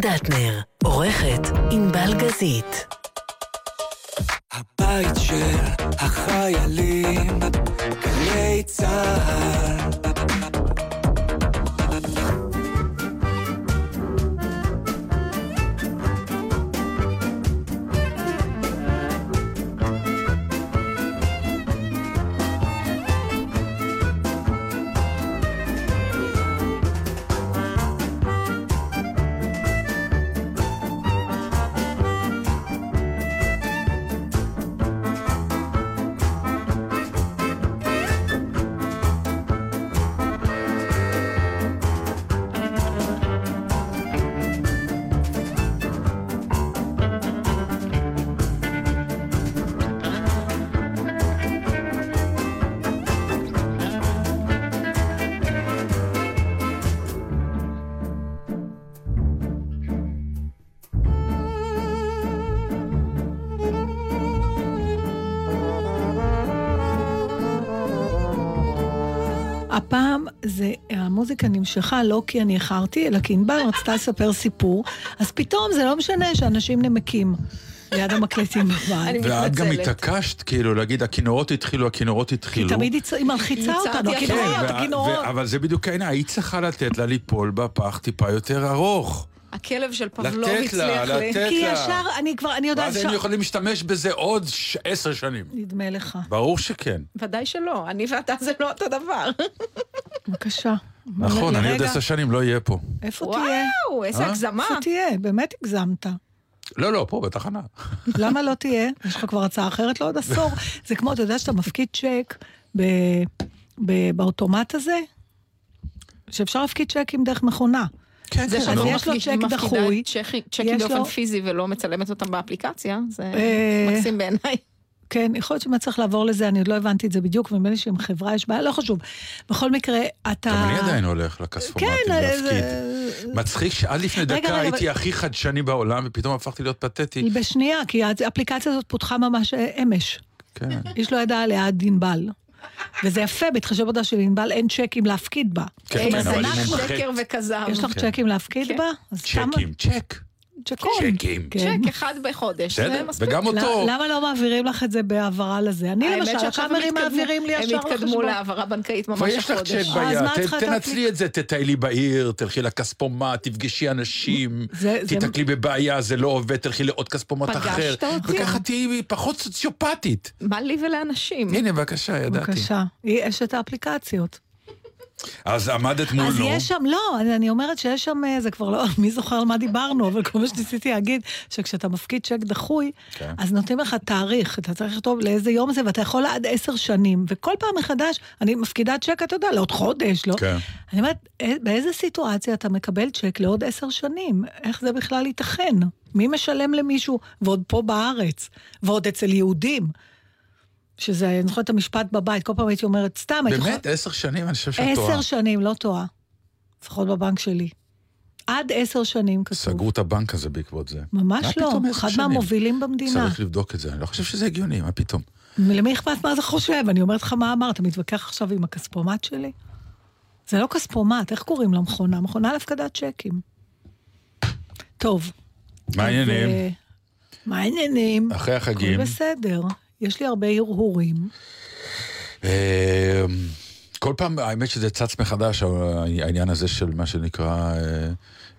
דטנר, עורכת ענבל גזית. הבית של החיילים, גלי צה"ל. המוזיקה נמשכה לא כי אני איחרתי, אלא כי ענבל רצתה לספר סיפור, אז פתאום זה לא משנה שאנשים נמקים ליד המקלטים בבית. ואת גם. התעקשת, כאילו, להגיד, הכינורות התחילו, הכינורות התחילו. תמיד היא מלחיצה אותנו, הכי הכינורות. וה- הכינורות. אבל זה בדיוק העניין, היית צריכה לתת לה ליפול בפח טיפה יותר ארוך. הכלב של פבלוב לתת לה, הצליח לי. לתת כי לה. ישר, אני כבר, אני יודעת, ואז היינו יכולים להשתמש בזה עוד ש- עשר שנים. נדמה לך. ברור שכן. ודאי שלא, אני ואתה זה לא אותו דבר. בבקשה. נכון, אני עוד עשר שנים לא אהיה פה. איפה תהיה? וואו, איזה אה? הגזמה. איפה תהיה? באמת הגזמת. לא, לא, פה בתחנה. למה לא תהיה? יש לך כבר הצעה אחרת לעוד עשור. זה כמו, אתה יודע שאתה מפקיד צ'ק ב- ב- באוטומט הזה? שאפשר להפקיד צ'קים דרך מכונה. כן, זה אז שאני יש לו צ'ק מפקידה דחוי, צ'קים- באופן פיזי ולא מצלמת אותם באפליקציה, זה אה, מקסים בעיניי. כן, יכול להיות שבאמת צריך לעבור לזה, אני עוד לא הבנתי את זה בדיוק, ונדמה לי שעם חברה יש בעיה, לא חשוב. בכל מקרה, אתה... גם אני עדיין הולך לכספומטים כן, להפקיד. זה- מצחיק שעד לפני רגע, דקה רגע, הייתי אבל- הכי חדשני בעולם, ופתאום הפכתי להיות פתטי. בשנייה, כי האפליקציה הזאת פותחה ממש אה, אמש. כן. איש לא ידע עליה עד ענבל. וזה יפה, בהתחשב בעובדה שלענבל אין צ'קים להפקיד בה. כן, אה, כן, אבל היא אנחנו מומחית. שקר וכזב. יש לך כן. צ'קים להפקיד כן. בה? צ'קים, צ'ק. צ'קון. צ'קים. כן. צ'ק אחד בחודש, זה בסדר, מספיק. וגם אותו. למה לא מעבירים לך את זה בהעברה לזה? אני למשל, הקאמרים מעבירים לי ישר הם התקדמו לחשבון. להעברה בנקאית ממש כבר יש לך צ'ק החודש. אז ביד, תנצלי את זה, תטיילי בעיר, תלכי לכספומט, תפגשי אנשים, תיתקלי בבעיה, זה לא עובד, תלכי לעוד כספומט פגשת אחר, אותי? וככה תהיי פחות סוציופטית. מה לי ולאנשים? הנה, בבקשה, ידעתי. בבקשה, יש את האפליקציות. אז עמדת מולו. אז יש שם, לא, אני- אני אומרת שיש שם, אה, זה כבר לא, מי זוכר על מה דיברנו, אבל כל מה שניסיתי להגיד, שכשאתה מפקיד צ'ק דחוי, כן. אז נותנים לך תאריך, אתה צריך לכתוב לאיזה יום זה, ואתה יכול עד עשר שנים, וכל פעם מחדש, אני מפקידה צ'ק, אתה יודע, לעוד חודש, לא? כן. אני אומרת, אה, באיזה סיטואציה אתה מקבל צ'ק לעוד עשר שנים? איך זה בכלל ייתכן? מי משלם למישהו, ועוד פה בארץ, ועוד אצל יהודים? שזה, אני זוכרת את המשפט בבית, כל פעם הייתי אומרת, סתם, הייתי באמת, עשר שנים, אני חושב שאת טועה. עשר שנים, לא טועה. לפחות בבנק שלי. עד עשר שנים כתוב. סגרו את הבנק הזה בעקבות זה. ממש לא, אחד? מהמובילים במדינה. צריך לבדוק את זה, אני לא חושב שזה הגיוני, מה פתאום? למי אכפת מה אתה חושב? אני אומרת לך מה אמרת, מתווכח עכשיו עם הכספומט שלי? זה לא כספומט, איך קוראים למכונה? מכונה להפקדת צ'קים. טוב. מה העניינים? אה, מה העניינים? אחרי הכל החגים. בסדר. יש לי הרבה הרהורים. אה, כל פעם, האמת שזה צץ מחדש, העניין הזה של מה שנקרא, אה,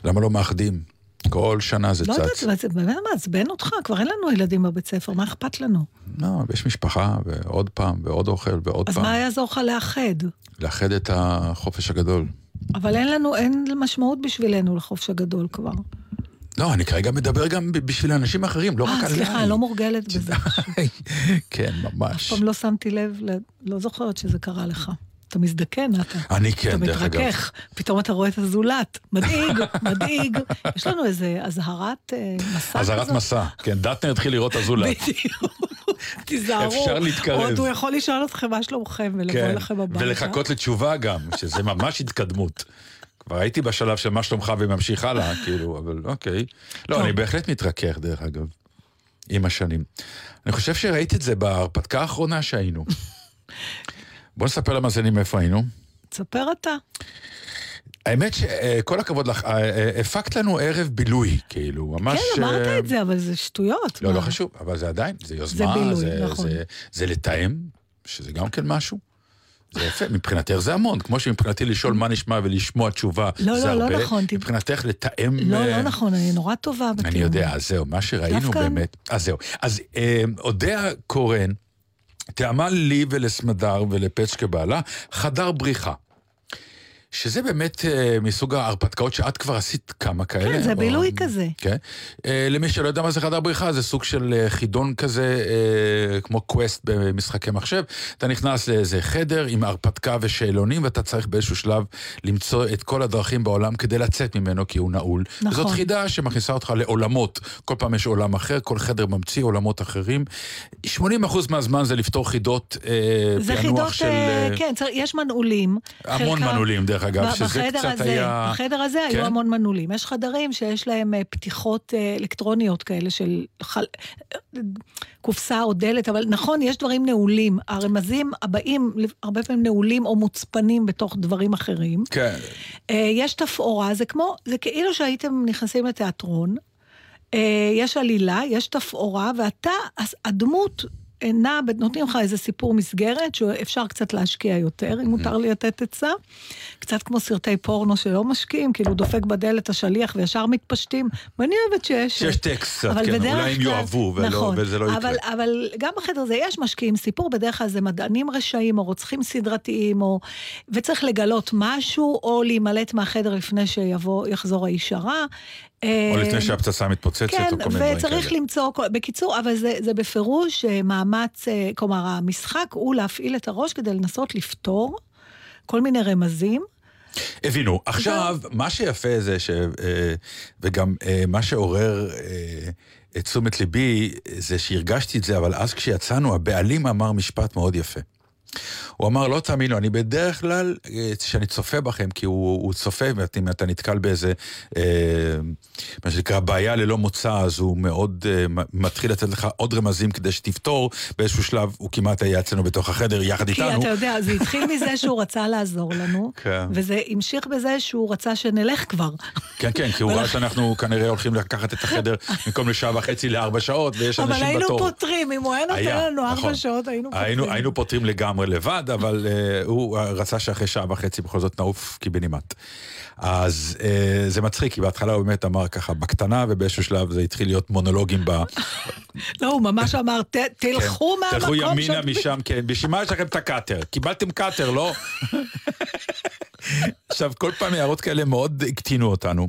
למה לא מאחדים? כל שנה זה לא יודעת, צץ. אבל זה באמת מעצבן אותך, כבר אין לנו ילדים בבית ספר, מה אכפת לנו? לא, יש משפחה, ועוד פעם, ועוד אוכל, ועוד אז פעם. מה יעזור לך לאחד? לאחד את החופש הגדול. אבל אין לנו, אין משמעות בשבילנו לחופש הגדול כבר. לא, אני כרגע מדבר גם בשביל אנשים אחרים, לא רק אה, עליי. סליחה, אני לא מורגלת בזה. כן, אף ממש. פעם לא שמתי לב, לא זוכרת שזה קרה לך. אתה מזדקן, אתה. אני אתה כן, דרך אגב. מתרכך, פתאום אתה רואה את הזולת. מדאיג, מדאיג. יש לנו איזה אזהרת אה, מסע אזהרת כזאת? מסע. כן, דטנר התחיל לראות הזולת. בדיוק. תיזהרו. אפשר להתקרב. עוד הוא יכול לשאול אתכם מה שלומכם ולבוא כן, אליכם הביתה. ולחכות לתשובה גם, שזה ממש התקדמות. כבר הייתי בשלב של מה שלומך וממשיך הלאה, כאילו, אבל אוקיי. לא, טוב. אני בהחלט מתרכך, דרך אגב, עם השנים. אני חושב שראית את זה בהרפתקה האחרונה שהיינו. בוא נספר למאזינים איפה היינו. תספר אתה. האמת שכל הכבוד לך, אה, אה, הפקת לנו ערב בילוי, כאילו, ממש... כן, אמרת אה, את זה, אבל זה שטויות. לא, מה? לא חשוב, אבל זה עדיין, זה יוזמה, בילוי, זה, נכון. זה, זה לתאם, שזה גם כן משהו. זה יפה, מבחינתך זה המון, כמו שמבחינתי לשאול מה נשמע ולשמוע תשובה לא, זה לא, לא הרבה, נכון, ת- מבחינתך לתאם... לא, אה, לא נכון, אני נורא טובה בתיאום. אני יודע, אז זהו, מה שראינו דווקא- באמת, אז זהו. אז אה, אודיה קורן תיאמה לי ולסמדר ולפצ'קה בעלה חדר בריחה. שזה באמת אה, מסוג ההרפתקאות שאת כבר עשית כמה כאלה. כן, זה או- בילוי כזה. כן. אה, למי שלא יודע מה זה חדר בריחה, זה סוג של אה, חידון כזה, אה, כמו קווסט במשחקי מחשב. אתה נכנס לאיזה חדר עם הרפתקה ושאלונים, ואתה צריך באיזשהו שלב למצוא את כל הדרכים בעולם כדי לצאת ממנו, כי הוא נעול. נכון. וזאת חידה שמכניסה אותך לעולמות. כל פעם יש עולם אחר, כל חדר ממציא עולמות אחרים. 80% מהזמן זה לפתור חידות אה, זה פענוח חידות, של... אה, אה, כן, יש מנעולים. המון חלקם- מנעולים, דרך אגב, ב- שזה קצת הזה, היה... בחדר הזה כן? היו המון מנעולים. יש חדרים שיש להם אה, פתיחות אה, אלקטרוניות כאלה של חל... אה, קופסה או דלת, אבל נכון, יש דברים נעולים. הרמזים הבאים הרבה פעמים נעולים או מוצפנים בתוך דברים אחרים. כן. יש תפאורה, זה כמו, זה כאילו שהייתם נכנסים לתיאטרון, יש עלילה, יש תפאורה, ואתה, הדמות נעה, נותנים לך איזה סיפור מסגרת, שאפשר קצת להשקיע יותר, אם מותר לי לתת עצה. קצת כמו סרטי פורנו שלא משקיעים, כאילו דופק בדלת השליח וישר מתפשטים, ואני אוהבת שיש... שיש טקסט קצת, אבל כן, אולי הם יאהבו ולא- נכון, וזה לא יקרה. אבל, אבל גם בחדר הזה יש משקיעים סיפור, בדרך כלל זה מדענים רשעים או רוצחים סדרתיים, או... וצריך לגלות משהו, או להימלט מהחדר לפני שיבוא, יחזור האיש הרע. או אה, לפני שהפצצה מתפוצצת, כן, או כל מיני דברים כאלה. וצריך למצוא, בקיצור, אבל זה, זה בפירוש אה, מאמץ, אה, כלומר, המשחק הוא להפעיל את הראש כדי לנסות לפתור כל מיני רמזים. הבינו. עכשיו, מה שיפה זה ש... אה, וגם אה, מה שעורר אה, את תשומת ליבי, זה שהרגשתי את זה, אבל אז כשיצאנו, הבעלים אמר משפט מאוד יפה. הוא אמר, לא תאמינו, אני בדרך כלל, אה, כשאני צופה בכם, כי הוא, הוא צופה, ואם אתה נתקל באיזה, אה, מה שנקרא, בעיה ללא מוצא, אז הוא מאוד אה, מתחיל לתת לך עוד רמזים כדי שתפתור, באיזשהו שלב הוא כמעט היה אצלנו בתוך החדר יחד כי איתנו. אתה יודע, זה התחיל מזה שהוא רצה לעזור לנו, כן. וזה המשיך בזה שהוא רצה שנלך כבר. כן, כן, כי הוא ראה שאנחנו כנראה הולכים לקחת את החדר במקום לשעה וחצי לארבע שעות, ויש אבל אנשים היינו בתור. פותרים, אם הוא היה נותן לנו ארבע נכון. שעות, היינו פותרים. היינו, היינו פותרים לגמרי לבד, אבל uh, הוא רצה שאחרי שעה וחצי בכל זאת נעוף קיבינימט. אז uh, זה מצחיק, כי בהתחלה הוא באמת אמר ככה בקטנה, ובאיזשהו שלב זה התחיל להיות מונולוגים ב... לא, הוא ממש אמר, "ת- תלכו כן. תלכו מהמקום ימינה שאת- משם, כן. בשביל מה יש לכם את הקאטר? קיבלתם קאטר, לא? עכשיו, כל פעם הערות כאלה מאוד הקטינו אותנו.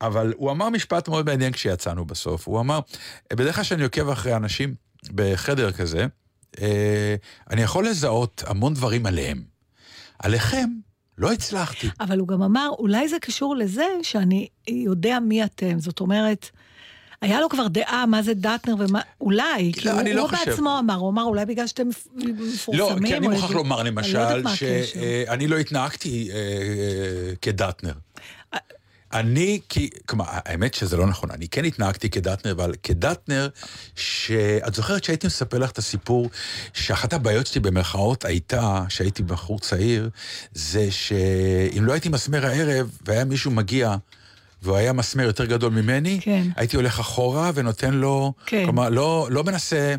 אבל הוא אמר משפט מאוד מעניין כשיצאנו בסוף. הוא אמר, בדרך כלל כשאני עוקב אחרי אנשים בחדר כזה, אה, אני יכול לזהות המון דברים עליהם. עליכם, לא הצלחתי. אבל הוא גם אמר, אולי זה קשור לזה שאני יודע מי אתם. זאת אומרת, היה לו כבר דעה מה זה דטנר ומה, אולי, כי הוא, אני לא הוא חושב. בעצמו אמר, הוא אמר, אולי בגלל שאתם מפ- מפורסמים. לא, כי אני מוכרח איזה- לומר לא למשל, יודעת מה הקשר. שאני לא התנהגתי אה, אה, כדטנר. אני, כי, כלומר, האמת שזה לא נכון, אני כן התנהגתי כדטנר, אבל כדטנר, שאת זוכרת שהייתי מספר לך את הסיפור, שאחת הבעיות שלי במרכאות הייתה, שהייתי בחור צעיר, זה שאם לא הייתי מסמר הערב, והיה מישהו מגיע, והוא היה מסמר יותר גדול ממני, כן. הייתי הולך אחורה ונותן לו, כן. כלומר, לא, לא מנסה...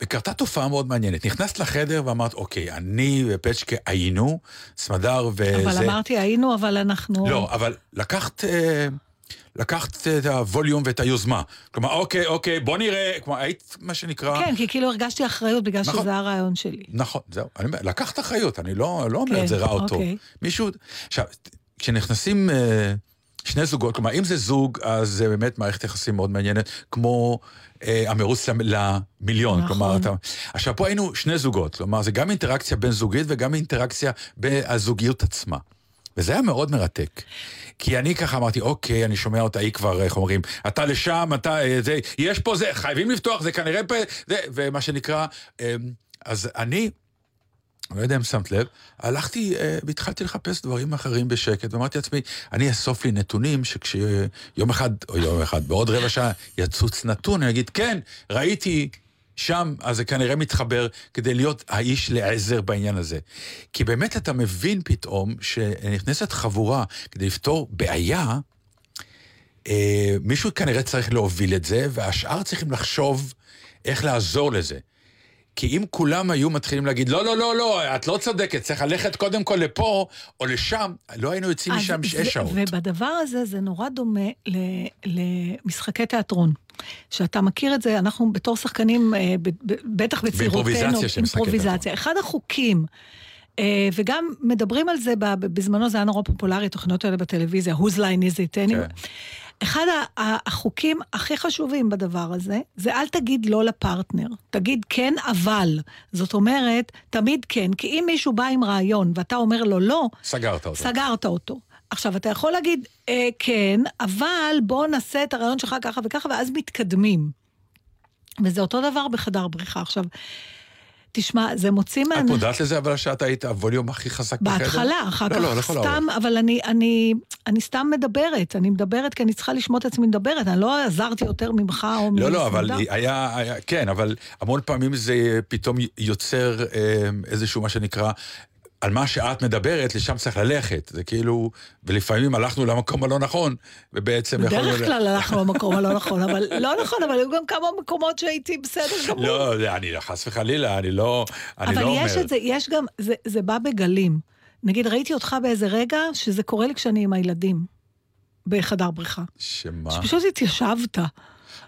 וקרתה תופעה מאוד מעניינת. נכנסת לחדר ואמרת, אוקיי, אני ופצ'קה היינו, סמדר וזה... אבל אמרתי, היינו, אבל אנחנו... לא, אבל לקחת... אה, לקחת את הווליום ואת היוזמה. כלומר, אוקיי, אוקיי, בוא נראה, כלומר, היית, מה שנקרא... כן, כי כאילו הרגשתי אחריות בגלל נכון. שזה הרעיון שלי. נכון, זהו. אני אומר, לקחת אחריות, אני לא, לא אומר כן, את זה רע או טוב. אוקיי. מישהו... עכשיו, כשנכנסים אה, שני זוגות, כלומר, אם זה זוג, אז זה באמת מערכת יחסים מאוד מעניינת, כמו המרוץ למ- למיליון. נכון. כלומר, אתה... עכשיו, פה היינו שני זוגות, כלומר, זה גם אינטראקציה בין זוגית וגם אינטראקציה בזוגיות עצמה. וזה היה מאוד מרתק. כי אני ככה אמרתי, אוקיי, אני שומע אותה, היא כבר, איך אומרים, אתה לשם, אתה, אה, זה, יש פה זה, חייבים לפתוח, זה כנראה פה, זה, ומה שנקרא, אה, אז אני לא יודע אם שמת לב, הלכתי אה, והתחלתי לחפש דברים אחרים בשקט, ואמרתי לעצמי, אני אאסוף לי נתונים שכשיום אחד, או יום אחד, בעוד רבע שעה, יצוץ נתון, אני אגיד, כן, ראיתי שם, אז זה כנראה מתחבר כדי להיות האיש לעזר בעניין הזה. כי באמת אתה מבין פתאום שנכנסת חבורה כדי לפתור בעיה, אה, מישהו כנראה צריך להוביל את זה, והשאר צריכים לחשוב איך לעזור לזה. כי אם כולם היו מתחילים להגיד, לא, לא, לא, לא, את לא צודקת, צריך ללכת קודם כל לפה או לשם, לא היינו יוצאים משם שש שעות. ובדבר הזה זה נורא דומה למשחקי תיאטרון. שאתה מכיר את זה, אנחנו בתור שחקנים, אה, בטח בצעירותינו, באימפרוביזציה של משחקי אימפרוביזציה. אחד החוקים, אה, וגם מדברים על זה, בזמנו זה היה נורא פופולרי, התוכניות האלה בטלוויזיה, whose line is it anyway. כן. אחד החוקים הכי חשובים בדבר הזה, זה אל תגיד לא לפרטנר, תגיד כן אבל. זאת אומרת, תמיד כן, כי אם מישהו בא עם רעיון ואתה אומר לו לא, סגרת אותו. סגרת אותו. עכשיו, אתה יכול להגיד, אה, כן, אבל בוא נעשה את הרעיון שלך ככה וככה, ואז מתקדמים. וזה אותו דבר בחדר בריחה. עכשיו, תשמע, זה מוציא את מהאנשים... מודעת לזה אבל שאת היית הווליום הכי חזק בחדר? בהתחלה, אחר לא, לא, כך לכל סתם, אבל אני, אני, אני סתם מדברת, אני מדברת כי אני צריכה לשמוע את עצמי מדברת, אני לא עזרתי יותר ממך או לא, לא, אבל. היה, היה, כן, אבל המון פעמים זה פתאום יוצר אה, איזשהו מה שנקרא, על מה שאת מדברת, לשם צריך ללכת. זה כאילו, ולפעמים הלכנו למקום הלא נכון, ובעצם יכולנו... בדרך כלל הלכנו למקום הלא נכון, אבל לא נכון, אבל היו גם כמה מקומות שהייתי בסדר גמור. לא, זה- אני חס וחלילה, אני לא, אני אבל לא אומר... יש את זה, יש גם, זה, זה בא בגלים. נגיד, ראיתי אותך באיזה רגע שזה קורה לי כשאני עם הילדים, בחדר בריכה. שמה? שפשוט התיישבת.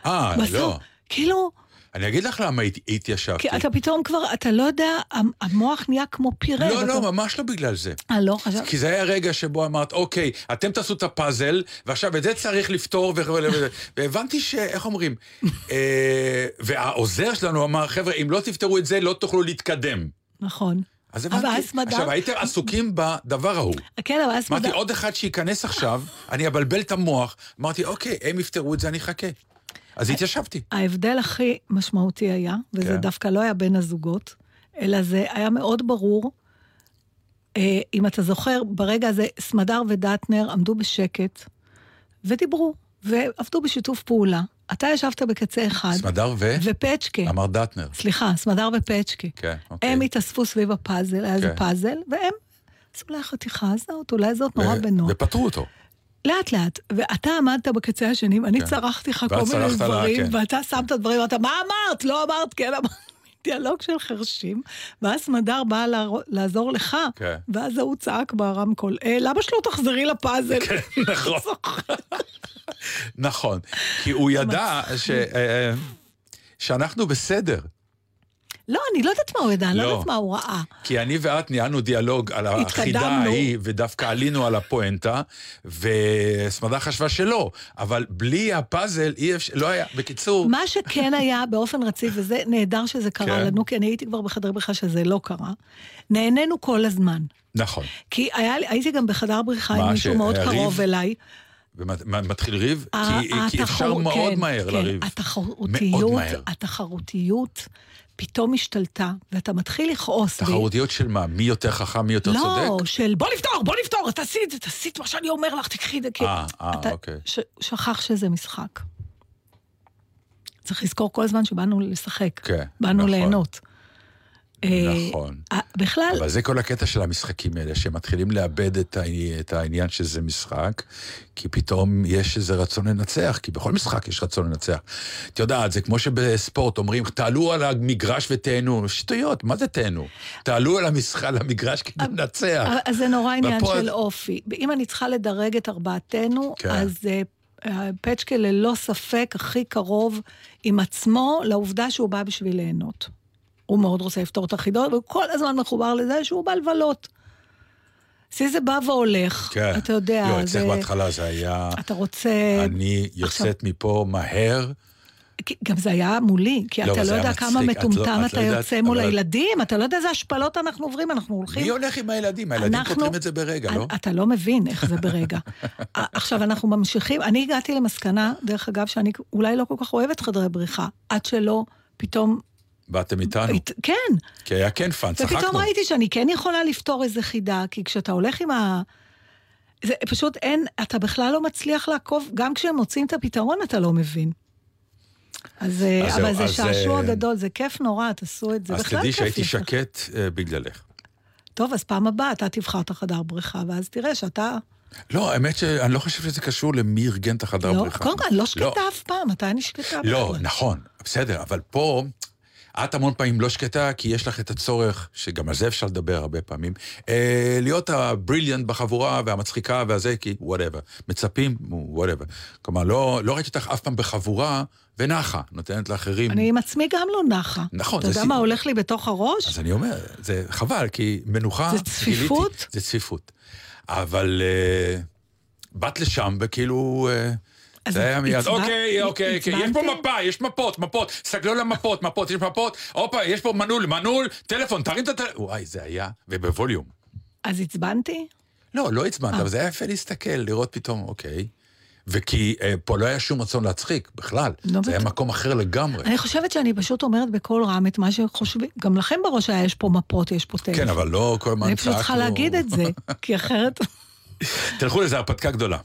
אה, לא. כאילו, אני אגיד לך למה הת- התיישבתי. כי אתה פתאום כבר, אתה לא יודע, המ- המוח נהיה כמו פירה. לא, לא, ממש לא בגלל זה. אה, לא, חשב... כי זה היה רגע שבו אמרת, אוקיי, אתם תעשו את הפאזל, ועכשיו את זה צריך לפתור, והבנתי ש... איך אומרים? אה, והעוזר שלנו אמר, חבר'ה, אם לא תפתרו את זה, לא תוכלו להתקדם. נכון. אז אבל הבנתי. אז סמדר- עכשיו, הייתם עסוקים בדבר ההוא. כן, אבל אז... אמרתי, מד- עוד אחד שייכנס עכשיו, אני אבלבל את המוח. אמרתי, אוקיי, הם יפתרו את זה, אני אחכה. אז התיישבתי. ההבדל הכי משמעותי היה, וזה כן. דווקא לא היה בין הזוגות, אלא זה היה מאוד ברור, אה, אם אתה זוכר, ברגע הזה סמדר ודטנר עמדו בשקט ודיברו, ועבדו בשיתוף פעולה. אתה ישבת בקצה אחד, סמדר ו... ופצ'קה, אמר דטנר. סליחה, סמדר ופצ'קה. כן, אוקיי. הם התאספו סביב הפאזל, היה איזה כן. פאזל, והם עשו לה חתיכה הזאת, אולי זאת נורא בנוח. ופתרו אותו. לאט לאט, ואתה עמדת בקצה השני, ואני כן. צרחתי לך כל מיני צרחת לה, דברים, כן. ואתה שמת דברים, ואתה, מה אמרת? לא אמרת, כן אמרת. דיאלוג של חרשים, ואז סמדר באה לער- לעזור לך, כן. ואז ההוא צעק ברמקול, אה, למה שלא תחזרי לפאזל? נכון. נכון, כי הוא ידע ש- אה, שאנחנו בסדר. לא, אני לא יודעת מה הוא ידע, אני לא לא. יודעת מה הוא ראה. כי אני ואת ניהלנו דיאלוג על החידה. ההיא, ודווקא עלינו על הפואנטה, וסמדה חשבה שלא, אבל בלי הפאזל אי אפשר, לא היה, בקיצור, מה שכן היה באופן רציף, וזה נהדר שזה קרה כן. לנו, כי אני הייתי כבר בחדר בריחה שזה לא קרה, נהנינו כל הזמן. נכון. כי היה, הייתי גם בחדר בריחה מה, עם מישהו מאוד? קרוב אליי. ומתחיל ריב, כי, כי אפשר התחרות- מאוד כן, מהר כן, לריב. התחרותיות, מאוד מהר. התחרותיות פתאום השתלטה, ואתה מתחיל לכעוס. בי. תחרותיות של מה? מי יותר חכם, מי יותר לא, צודק? של בוא נפתור, בוא נפתור, תעשי את זה, תעשי את מה שאני אומר לך, תקחי את זה. כי אה, אה, אוקיי. ש- שכח שזה משחק. צריך לזכור כל הזמן שבאנו לשחק. כן, באנו נכון. ליהנות. אה, נכון. אה, בכלל, אבל זה כל הקטע של המשחקים האלה, שמתחילים לאבד את, העני- את העניין שזה משחק, כי פתאום יש איזה רצון לנצח, כי בכל משחק יש רצון לנצח. את יודעת, זה כמו שבספורט אומרים, תעלו על המגרש ותהנו. שטויות, מה זה תהנו? תעלו על, המשחק, על המגרש כדי לנצח. אז זה נורא עניין של אופי. אם אני צריכה לדרג את ארבעתנו, כן. אז אה, פצ'קה ללא ספק הכי קרוב עם עצמו לעובדה שהוא בא בשביל ליהנות. הוא מאוד רוצה לפתור את החידות, והוא כל הזמן מחובר לזה שהוא בא לבלות. אצלי זה בא והולך, כן. אתה יודע, לא, זה... אצלך בהתחלה זה היה, אתה רוצה... אני יוצאת מפה מהר. גם זה היה מולי, כי לא, אתה זה לא יודע כמה מצחיק, את לא- מטומטם את אתה לא יודעת, יוצא מול אבל- הילדים, אתה לא יודע איזה השפלות אנחנו עוברים, אנחנו הולכים... מי הולך עם הילדים? הילדים אנחנו- פותרים את זה ברגע, לא? אתה לא מבין איך זה ברגע. עכשיו, אנחנו ממשיכים, אני הגעתי למסקנה, דרך אגב, שאני אולי לא כל כך אוהבת חדרי בריחה, עד שלא פתאום... באתם איתנו, הת- כן, כי היה כן fun, צחקנו. ופתאום ראיתי שאני כן יכולה לפתור איזה חידה, כי כשאתה הולך עם ה... זה פשוט אין, אתה בכלל לא מצליח לעקוב, גם כשהם מוצאים את הפתרון אתה לא מבין. אז, אה, אז אבל זהו, זה אז, שעשוע אה, גדול, זה כיף נורא, תעשו את זה. אז תדעי שהייתי לך. שקט אה, בגללך. טוב, אז פעם הבאה אתה תבחר את החדר בריחה, ואז תראה שאתה... לא, האמת שאני לא חושב שזה קשור למי ארגן את החדר לא, בריחה. קודם כל, אני לא שקטה אף פעם, מתי אני שקטה? לא, בכלל? נכון, בסדר, אבל פה, את המון פעמים לא שקטה, כי יש לך את הצורך, שגם על זה אפשר לדבר הרבה פעמים, אה, להיות ה brilliant בחבורה והמצחיקה והזה, כי whatever. מצפים, whatever. כלומר, לא, לא ראיתי אותך אף פעם בחבורה ונחה, נותנת לאחרים... אני עם עצמי גם לא נחה. נכון, אתה יודע. מה הולך לי בתוך הראש? אז אני אומר, זה חבל, כי מנוחה... זה צפיפות? גיליתי, זה צפיפות. אבל אה, באת לשם וכאילו... אה, זה היה מיד, אוקיי, אוקיי, אוקיי, יש פה? מפה, יש מפות, מפות, תסתכלו על המפות, מפות, יש מפות, הופה, יש פה מנעול, מנעול, טלפון, תרים את הטלפון, וואי, זה היה, ובווליום. אז עצבנתי? לא, לא עצבנת, אה. אבל זה היה יפה להסתכל, לראות פתאום, אוקיי. וכי אה, פה לא היה שום רצון להצחיק, בכלל. לא זה היה בטוח. מקום אחר לגמרי. אני חושבת שאני פשוט אומרת בקול רם את מה שחושבים. גם לכם בראש היה, יש פה מפות, יש פה טלפון. כן, אבל לא כל הזמן אני פשוט צריכה צעקנו. להגיד את זה, כי אחרת... תלכו לזה, הרפתקה גדולה.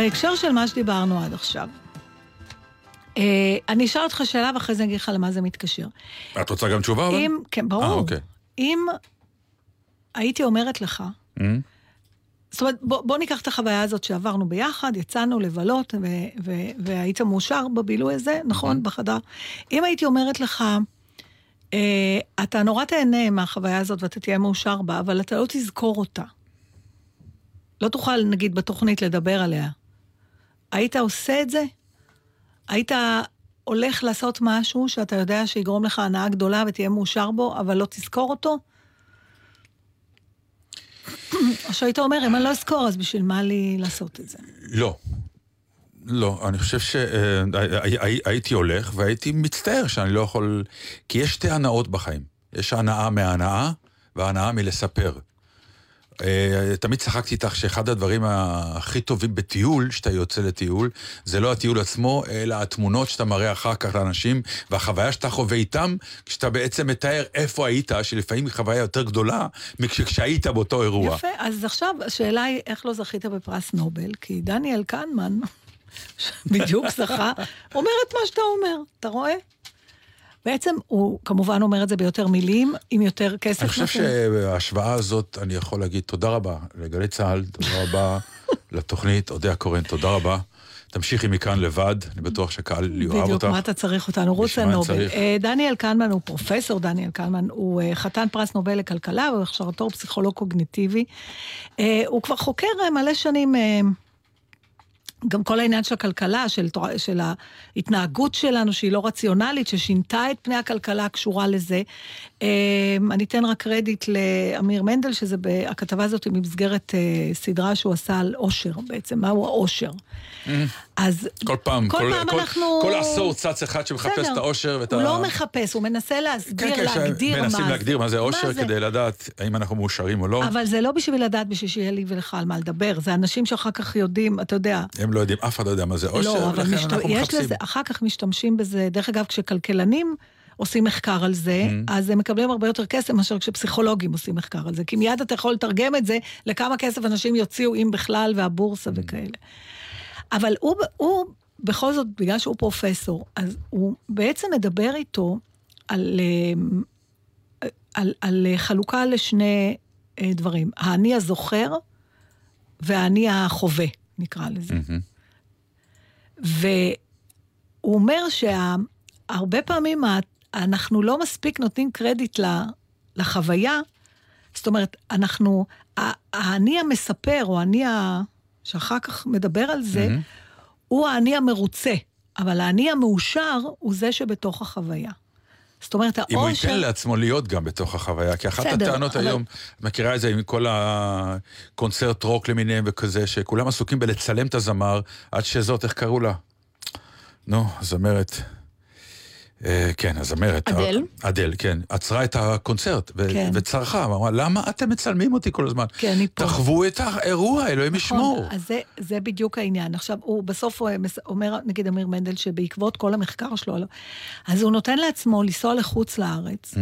בהקשר של מה שדיברנו עד עכשיו, אה, אני אשאל אותך שאלה ואחרי זה אני אגיד לך למה זה מתקשר. את רוצה גם תשובה אבל? אם, כן, ברור. אה, אוקיי. אם הייתי אומרת לך, Mm? זאת אומרת, בוא, בוא ניקח את החוויה הזאת שעברנו ביחד, יצאנו לבלות, ו, ו, והיית מאושר בבילוי הזה, נכון? בחדר. אם הייתי אומרת לך, אה, אתה נורא תהנה מהחוויה הזאת ואתה תהיה מאושר בה, אבל אתה לא תזכור אותה. לא תוכל, נגיד, בתוכנית לדבר עליה. היית עושה את זה? היית הולך לעשות משהו שאתה יודע שיגרום לך הנאה גדולה ותהיה מאושר בו, אבל לא תזכור אותו? או שהיית אומר, אם אני לא אזכור, אז בשביל מה לי לעשות את זה? לא. לא, אני חושב שהייתי הולך והייתי מצטער שאני לא יכול... כי יש שתי הנאות בחיים. יש הנאה מההנאה והנאה מלספר. אה, תמיד צחקתי איתך שאחד הדברים הכי טובים בטיול, שאתה יוצא לטיול, זה לא הטיול עצמו, אלא התמונות שאתה מראה אחר כך לאנשים, והחוויה שאתה חווה איתם, כשאתה בעצם מתאר איפה היית, שלפעמים היא חוויה יותר גדולה מכשהיית באותו אירוע. יפה, אז עכשיו השאלה היא, איך לא זכית בפרס נובל? כי דניאל קנמן, בדיוק זכה, אומר את מה שאתה אומר, אתה רואה? בעצם הוא כמובן אומר את זה ביותר מילים, עם יותר כסף. אני חושב. שההשוואה הזאת, אני יכול להגיד תודה רבה לגלי צה"ל, תודה רבה לתוכנית, אודיה קורן, תודה רבה. תמשיכי מכאן לבד, אני בטוח שקהל יאהב אותך. בדיוק, מה אתה צריך אותנו? מה לנובל. אה, דניאל קלמן הוא פרופסור דניאל קלמן, הוא אה, חתן פרס נובל לכלכלה, והכשרתו הוא פסיכולוג קוגניטיבי. אה, הוא כבר חוקר מלא שנים... גם כל העניין של הכלכלה, של, של ההתנהגות שלנו, שהיא לא רציונלית, ששינתה את פני הכלכלה הקשורה לזה. אה, אני אתן רק קרדיט לאמיר מנדל, שזה, הכתבה הזאת היא במסגרת אה, סדרה שהוא עשה על עושר בעצם, מהו העושר. אז כל פעם, כל כל, פעם כל, אנחנו- כל עשור צץ אחד שמחפש בסדר. את האושר ואת הוא ה... לא מחפש, הוא מנסה להסביר, כן, כן, להגדיר מה זה. מנסים להגדיר מה זה אושר. כדי לדעת האם אנחנו מאושרים או לא. אבל זה לא בשביל לדעת, בשביל שיהיה לי ולך על מה לדבר. זה אנשים שאחר כך יודעים, אתה יודע, הם לא יודעים, אף אחד לא יודע מה זה אושר, לא, ולכן משת... אנחנו יש מחפשים. לזה, אחר כך משתמשים בזה, דרך אגב, כשכלכלנים עושים מחקר על זה, Mm-hmm. אז הם מקבלים הרבה יותר כסף מאשר כשפסיכולוגים עושים מחקר על זה, כי מיד אתה יכול לתרגם את זה לכמה כסף אנשים יוציאו, אם בכלל, והבורסה Mm-hmm. וכאלה. אבל הוא, הוא, בכל זאת, בגלל שהוא פרופסור, אז הוא בעצם מדבר איתו על, אה, על, על חלוקה לשני אה, דברים, האני הזוכר והאני החווה, נקרא לזה. מהמם. והוא אומר שהרבה פעמים אנחנו לא מספיק נותנים קרדיט לחוויה, זאת אומרת, אנחנו, האני המספר, או האני ה- שאחר כך מדבר על זה, מהמם. הוא האני המרוצה, אבל האני המאושר הוא זה שבתוך החוויה. זאת אומרת, אם הוא האושר... ייתן לעצמו להיות גם בתוך החוויה, כי אחת בסדר, הטענות אבל- היום, את מכירה את זה עם כל הקונצרט רוק למיניהם וכזה, שכולם עסוקים בלצלם את הזמר, עד שזאת, איך קראו לה? נו, הזמרת. אה, כן, הזמרת. אדל? אדל, כן. עצרה את הקונצרט ו- כן. וצרחה, ואמרה, למה אתם מצלמים אותי כל הזמן? כן, אני פה. תחוו את האירוע, אלוהים ישמור. נכון, אז זה, זה בדיוק העניין. עכשיו, הוא בסוף הוא מס- אומר, נגיד אמיר מנדל, שבעקבות כל המחקר שלו, אז הוא נותן לעצמו לנסוע לחוץ לארץ,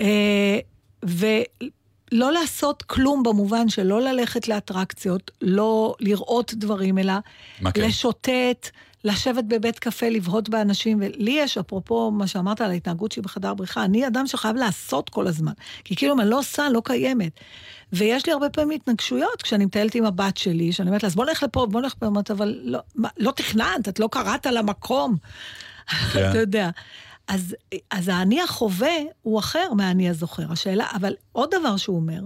אה, ולא לעשות כלום במובן של לא ללכת לאטרקציות, לא לראות דברים, אלא מה כן? לשוטט, לשבת בבית קפה, לבהות באנשים, ולי יש, אפרופו מה שאמרת על ההתנהגות שלי בחדר בריחה, אני אדם שחייב לעשות כל הזמן. כי כאילו אם אני לא עושה, לא קיימת. ויש לי הרבה פעמים התנגשויות כשאני מטיילת עם הבת שלי, שאני אומרת לה, אז בוא נלך לפה, בוא נלך לפה, אבל לא, מה, לא תכננת, את לא קראת למקום. כן. אתה יודע. אז, אז האני החווה הוא אחר מהאני הזוכר. השאלה, אבל עוד דבר שהוא אומר,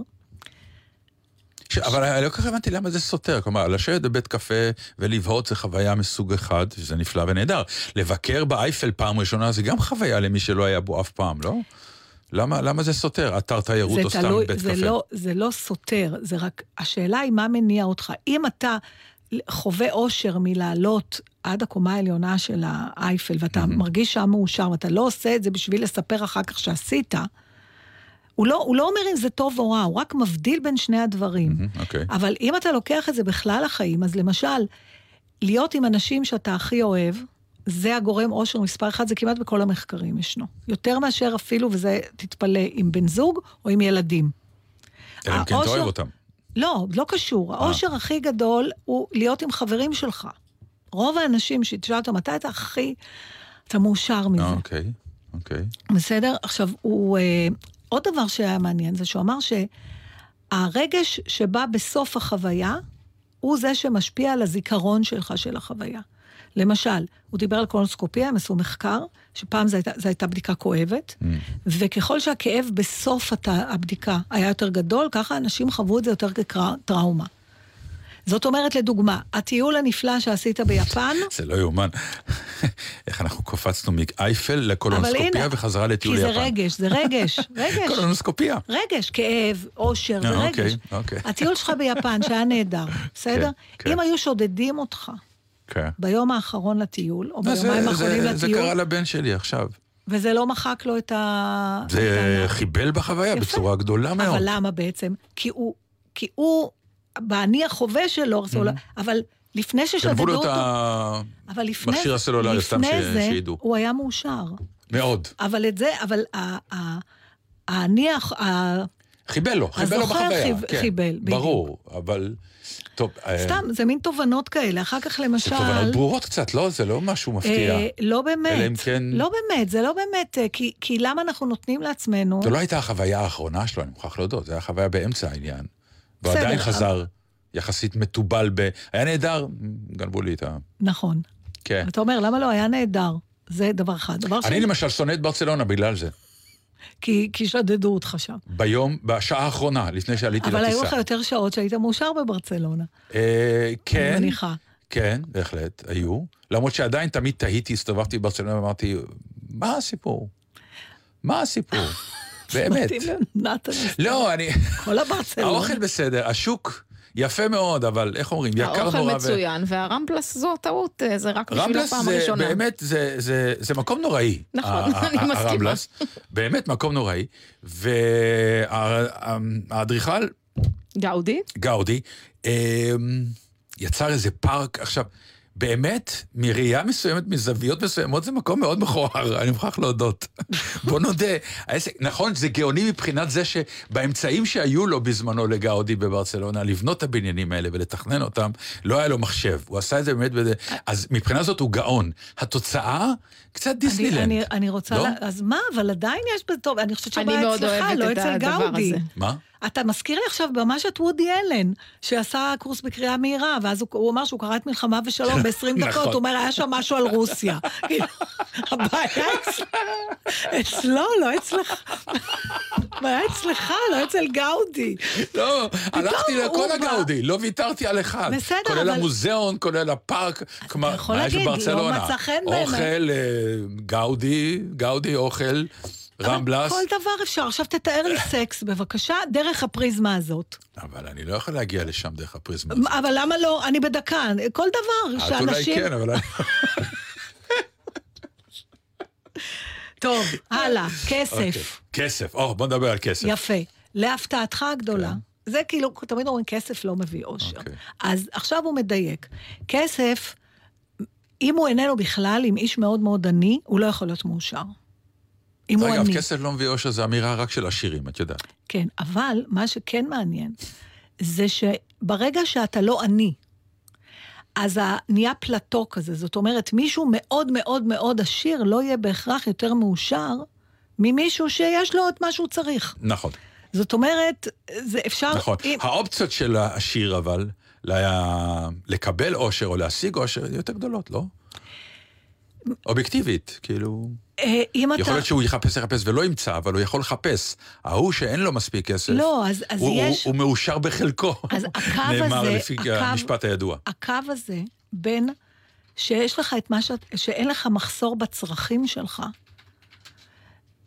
ש... אבל אני לא כל כך הבנתי למה זה סותר. כלומר, לשבת בבית קפה ולבהות זה חוויה מסוג אחד, שזה נפלא ונהדר. לבקר באייפל פעם ראשונה זה גם חוויה למי שלא היה בו אף פעם, לא? למה, למה זה סותר? אתר תיירות או סתם בית זה קפה? לא, זה לא סותר, זה רק, השאלה היא מה מניע אותך. אם אתה חווה אושר מלעלות עד הקומה העליונה של האייפל, ואתה מרגיש שם מאושר, ואתה לא עושה את זה בשביל לספר אחר כך שעשית, הוא לא, הוא לא אומר אם זה טוב או רע, הוא רק מבדיל בין שני הדברים. מהמם, אוקיי. אבל אם אתה לוקח את זה בכלל החיים, אז למשל, להיות עם אנשים שאתה הכי אוהב, זה הגורם אושר מספר אחד, זה כמעט בכל המחקרים ישנו. יותר מאשר אפילו, וזה, תתפלא, עם בן זוג או עם ילדים. אלא אם כן אתה אוהב אותם. לא, לא קשור. אה. האושר הכי גדול הוא להיות עם חברים שלך. רוב האנשים שתשאל אותם, מתי אתה הכי... אתה מאושר מזה. אה, אוקיי, אוקיי. בסדר? עכשיו, הוא... עוד דבר שהיה מעניין זה שהוא אמר שהרגש שבא בסוף החוויה, הוא זה שמשפיע על הזיכרון שלך של החוויה. למשל, הוא דיבר על קולונוסקופיה, הם עשו מחקר, שפעם זו הייתה, זו הייתה בדיקה כואבת, Mm. וככל שהכאב בסוף הת- הבדיקה היה יותר גדול, ככה אנשים חוו את זה יותר כטראומה. זאת אומרת, לדוגמה, הטיול הנפלא שעשית ביפן, זה לא יאומן. איך אנחנו קפצנו מאייפל לקולונוסקופיה וחזרה לטיול כי יפן. זה רגש, זה רגש, רגש. קולונוסקופיה. רגש, כאב, אושר, זה אה, רגש. אוקיי, אוקיי. הטיול שלך ביפן, שהיה נהדר, בסדר? כן. אם היו שודדים אותך כן. ביום האחרון לטיול, או זה- ביומיים זה- האחרונים זה לטיול, קרה לבן שלי עכשיו. וזה לא מחק לו את ה... זה חיבל בחוויה יפה. בצורה גדולה מאוד. אבל למה בעצם? כי הוא, כי הוא, באני החווה שלו, mm אבל לפני גנבו ששדדו לו את אותו, ה... אבל לפני, מכשיר הסלולרי, סתם זה, שידעו. הוא היה מאושר. מאוד. אבל את זה, אבל האני, חיבל לו, חיבל לו הזוכר בחוויה. חיב- כן, חיבל, בדיוק. ברור, אבל... טוב, אה, סתם, זה מין תובנות כאלה. אחר כך זה למשל... תובנות ברורות קצת, לא? זה לא משהו מפתיע. אה, לא באמת. אלא אם כן- לא באמת, זה לא באמת, אה, כי, כי למה אנחנו נותנים לעצמנו... זו לא הייתה החוויה האחרונה שלו, אני מוכרח להודות, זו הייתה חוויה באמצע העניין. והוא בסדר, עדיין אבל- חזר יחסית מתובל ב... היה נהדר, גנבו לי את ה... נכון. כן. אתה אומר, למה לא? היה נהדר. זה דבר אחד. דבר אני שני, למשל שונא את ברצלונה בגלל זה. כי, כי שדדו אותך שם. ביום, בשעה האחרונה, לפני שעליתי אבל היו לטיסה. לך יותר שעות שהיית מאושר בברצלונה. אה, אני כן, מניחה. כן, בהחלט, היו. למרות שעדיין תמיד תהיתי, הסתובבתי בברצלונה ואמרתי, מה הסיפור? מה הסיפור? באמת. לא, אני... כל הברצלונה. האוכל בסדר, השוק יפה מאוד, אבל איך אומרים, יקר נורא. האוכל ו- מצוין, והרמפלס זו טעות, אה, זה רק בשביל הפעם הראשונה. באמת, זה, זה, זה מקום נוראי. נכון, אני מסכימה. הרמבלס, באמת מקום נוראי. והאדריכל, גאודי? גאודי, אמ, יצר איזה פארק, עכשיו, באמת, מראייה מסוימת, מזוויות מסוימות, זה מקום מאוד מכוער, אני מוכרח להודות. בוא נודה, העסק, נכון, זה גאוני מבחינת זה שבאמצעים שהיו לו בזמנו לגאודי בברצלונה, לבנות את הבניינים האלה ולתכנן אותם, לא היה לו מחשב, הוא עשה את זה באמת, בזה, אז מבחינה זאת הוא גאון. התוצאה, קצת אני, דיסנילנד. אני, אני רוצה... לא? לה... אז מה, אבל עדיין יש בזה טוב, אני חושבת אני מאוד אצלך, לא אצל גאודי. מה? אתה מזכיר לי עכשיו ממש את וודי אלן, שעשה קורס בקריאה מהירה, ואז הוא, הוא אמר שהוא קרא את מלחמה ושלום ב-20 דקות, נכון. הוא אומר, היה שם משהו על רוסיה. הבעיה אצל- אצלו, לא אצלך. הבעיה אצלך, לא אצל גאודי. לא, הלכתי לכל הגאודי, לא ויתרתי על אחד. בסדר, כולל אבל- המוזיאון, כולל הפארק. מה יש לא בברצלונה? אוכל, אה, גאודי, גאודי אוכל, רמבלס. כל דבר אפשר. עכשיו תתאר לי סקס, בבקשה, דרך הפריזמה הזאת. אבל אני לא יכול להגיע לשם דרך הפריזמה הזאת. אבל למה לא? אני בדקה. כל דבר את אולי שאנשים... כן, אבל... טוב, הלאה, כסף. אוקיי. כסף, או, בוא נדבר על כסף. יפה. להפתעתך הגדולה. זה כאילו, תמיד אומרים, כסף לא מביא אושר. אוקיי. אז עכשיו הוא מדייק. כסף, אם הוא איננו בכלל, עם איש מאוד מאוד עני, הוא לא יכול להיות מאושר. אם הוא אגב, עני. כסף לא מביא אושר, זו אמירה רק של עשירים, את יודעת. כן, אבל מה שכן מעניין, זה שברגע שאתה לא עני, אז נהיה פלטו כזה. זאת אומרת, מישהו מאוד מאוד מאוד עשיר לא יהיה בהכרח יותר מאושר ממישהו שיש לו את מה שהוא צריך. נכון, זאת אומרת, זה אפשר... נכון. אם, האופציות של העשיר, אבל, ל- לקבל אושר או להשיג אושר, יותר גדולות, לא? אובייקטיבית, כאילו... אה, אם אתה... יכול להיות שהוא יחפש, יחפש ולא ימצא, אבל הוא יכול לחפש. ההוא שאין לו מספיק כסף, לא, אז, אז הוא, יש... הוא, הוא מאושר בחלקו. אז הקו נאמר הזה, לפי הקו- המשפט הידוע. הקו הזה בין שיש לך את מה שאת... שאין לך מחסור בצרכים שלך,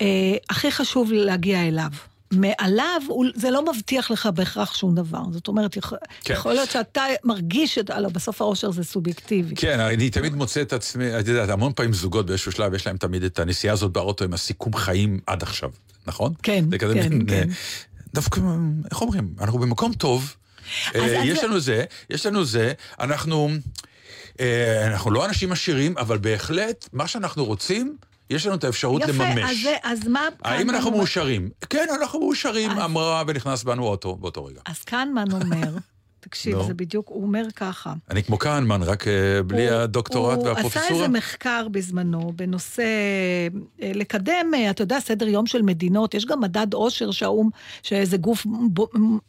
אה, הכי חשוב להגיע אליו. מעליו, זה לא מבטיח לך בהכרח שום דבר. זאת אומרת, יכול, כן. יכול להיות שאתה מרגיש את... הלוא בסוף האושר זה סובייקטיבי. כן, אני תמיד מוצא את עצמי, את יודעת, המון פעמים זוגות באיזשהו שלב, יש להם תמיד את הנסיעה הזאת באוטו עם הסיכום חיים עד עכשיו, נכון? כן, כן, מין, כן. אה, דווקא, איך אומרים, אנחנו במקום טוב, אה, יש זה- לנו זה, יש לנו זה, אנחנו, אה, אנחנו לא אנשים עשירים, אבל בהחלט, מה שאנחנו רוצים, יש לנו את האפשרות יפה, לממש. אז, זה- אז מה... האם אנחנו? מאושרים? כן, אנחנו מאושרים, אז- אמרה ונכנס בנו אוטו באותו רגע. אז קנמן אומר, תקשיב, נו. זה בדיוק, הוא אומר ככה. אני כמו כהנמן, רק אה, בלי הוא- הדוקטורט הוא עשה והפרופסורה. איזה מחקר בזמנו בנושא, אה, לקדם, אה, אתה יודע, סדר יום של מדינות, יש גם מדד עושר שהאו"ם, שאיזה גוף ב-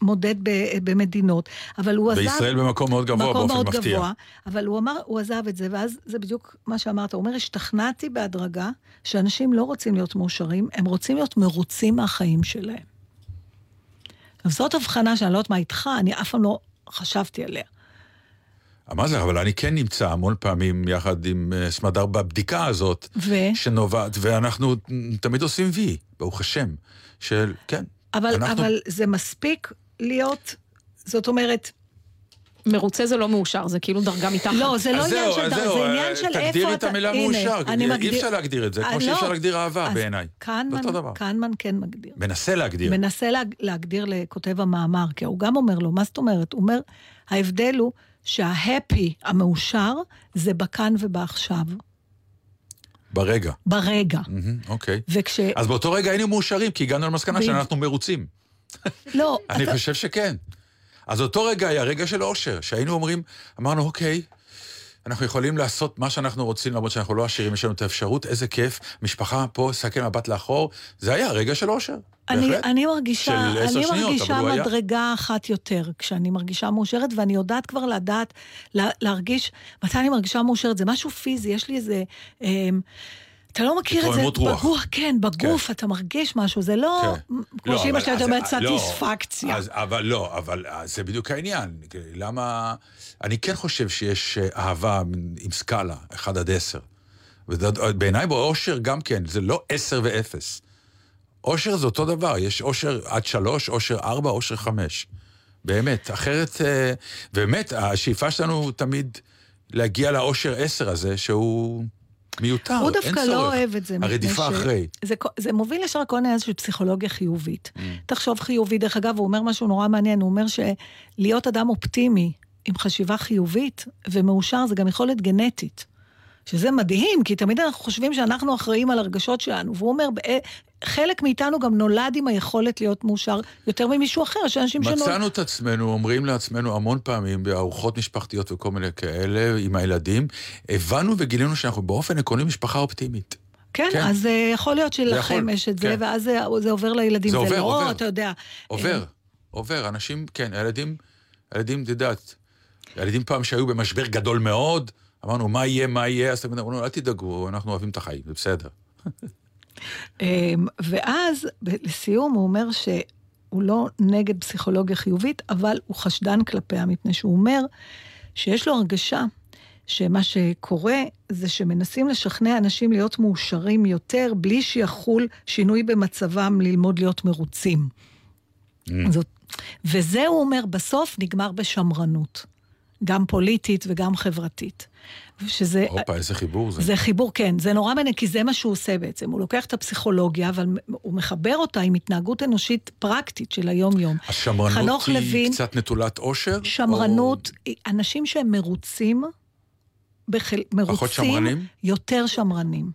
מודד ב- במדינות, אבל הוא עזב... בישראל במקום מאוד גבוה מקום באופן מאוד מפתיע. גבוה, אבל הוא אמר, הוא עזב את זה, ואז זה בדיוק מה שאמרת, הוא אומר, השתכנעתי בהדרגה שאנשים לא רוצים להיות מאושרים, הם רוצים להיות מרוצים מהחיים שלהם. זאת הבחנה שאני לא יודעת מה איתך, אני אף פעם לא חשבתי עליה. מה זה, אבל אני כן נמצא המון פעמים יחד עם אה, סמדר בבדיקה הזאת, ו? שנובעת, ואנחנו תמיד עושים וי, ברוך השם, של, כן. אבל, אנחנו- אבל זה מספיק להיות, זאת אומרת, מרוצה זה לא מאושר, זה כאילו דרגה מתחת. לא, זה לא אז עניין של אז דר, זהו, זה אה, עניין של איפה אתה... תגדירי את המילה מאושר, אי מגדיר- אפשר להגדיר את זה, אה, כמו שאי לא. אפשר להגדיר אהבה בעיניי. קהנמן כן מגדיר. מנסה להגדיר. מנסה להג, להגדיר לכותב המאמר, כי הוא גם אומר לו, מה זאת אומרת? הוא אומר, ההבדל הוא שההפי, המאושר, זה בכאן ובעכשיו, ברגע. ברגע. אוקיי. וכש... אז באותו רגע היינו מאושרים, כי הגענו למסקנה. שאנחנו מרוצים. לא, אני חושב שכן. אז אותו רגע היה רגע של אושר, שהיינו אומרים, אמרנו, אוקיי, אנחנו יכולים לעשות מה שאנחנו רוצים, למרות שאנחנו לא עשירים, יש לנו את האפשרות, איזה כיף, משפחה פה, סתכל מבט לאחור, זה היה רגע של אושר, אני, בהחלט. אני מרגישה, אני שניות, מרגישה הוא היה. מדרגה אחת יותר כשאני מרגישה מאושרת, ואני יודעת כבר לדעת, לה, להרגיש, מתי אני מרגישה מאושרת, זה משהו פיזי, יש לי איזה... אמ, אתה לא מכיר את זה רוח. בגוף, כן, בגוף אתה מרגיש משהו, זה לא, כן. כמו לא, אבל- שלי אומרת, לא, סטיספקציה. אז, אבל לא, אבל אה, זה בדיוק העניין. למה... אני כן חושב שיש אה, אהבה עם סקאלה, 1 עד 10. בעיניי באושר גם כן, זה לא 10 ו-0. אושר זה אותו דבר, יש אושר עד 3, אושר 4, אושר 5. באמת, אחרת, אה, באמת, השאיפה שלנו תמיד להגיע לאושר 10 הזה, שהוא מיותר, הוא אין דווקא צורך. לא אוהב את זה. הרדיפה ש- אחרי. זה, זה מוביל ישר כל העניין של פסיכולוגיה חיובית. Mm. תחשוב חיובי, דרך אגב, הוא אומר משהו נורא מעניין, הוא אומר שלהיות אדם אופטימי עם חשיבה חיובית ומאושר זה גם יכולת גנטית. שזה מדהים, כי תמיד אנחנו חושבים שאנחנו אחראים על הרגשות שלנו, והוא אומר, "אה, חלק מאיתנו גם נולד עם היכולת להיות מאושר יותר ממישהו אחר, יש אנשים שנולד... מצאנו את עצמנו, אומרים לעצמנו המון פעמים בארוחות משפחתיות וכל מיני כאלה, עם הילדים, הבנו וגילינו שאנחנו באופן עקרוני משפחה אופטימית. כן, כן. אז אה, יכול להיות שלכם יש את זה, כן. ואז זה, זה עובר לילדים. זה עובר, לא, עובר. אתה יודע. עובר, אה, עובר. אנשים, כן, הילדים, הילדים, את יודעת, הילדים פעם שהיו במשבר גדול מאוד, אמרנו, מה יהיה, מה יהיה, אז תמיד אמרנו, אל תדאגו, אנחנו אוהבים את החיים, זה בסדר. אמ, ואז, לסיום, הוא אומר שהוא לא נגד פסיכולוגיה חיובית, אבל הוא חשדן כלפיה, מפני שהוא אומר שיש לו הרגשה שמה שקורה זה שמנסים לשכנע אנשים להיות מאושרים יותר, בלי שיחול שינוי במצבם ללמוד להיות מרוצים. Mm. זאת, וזה, הוא אומר, בסוף נגמר בשמרנות. גם פוליטית וגם חברתית. שזה... הופה, איזה חיבור זה. זה חיבור, כן, זה נורא מעניין, כי זה מה שהוא עושה בעצם. הוא לוקח את הפסיכולוגיה, אבל הוא מחבר אותה עם התנהגות אנושית פרקטית של היום-יום. השמרנות חנוך היא לוין- קצת נטולת עושר? שמרנות, אנשים שהם מרוצים, בחל... מרוצים, שמרנים? יותר שמרנים. או-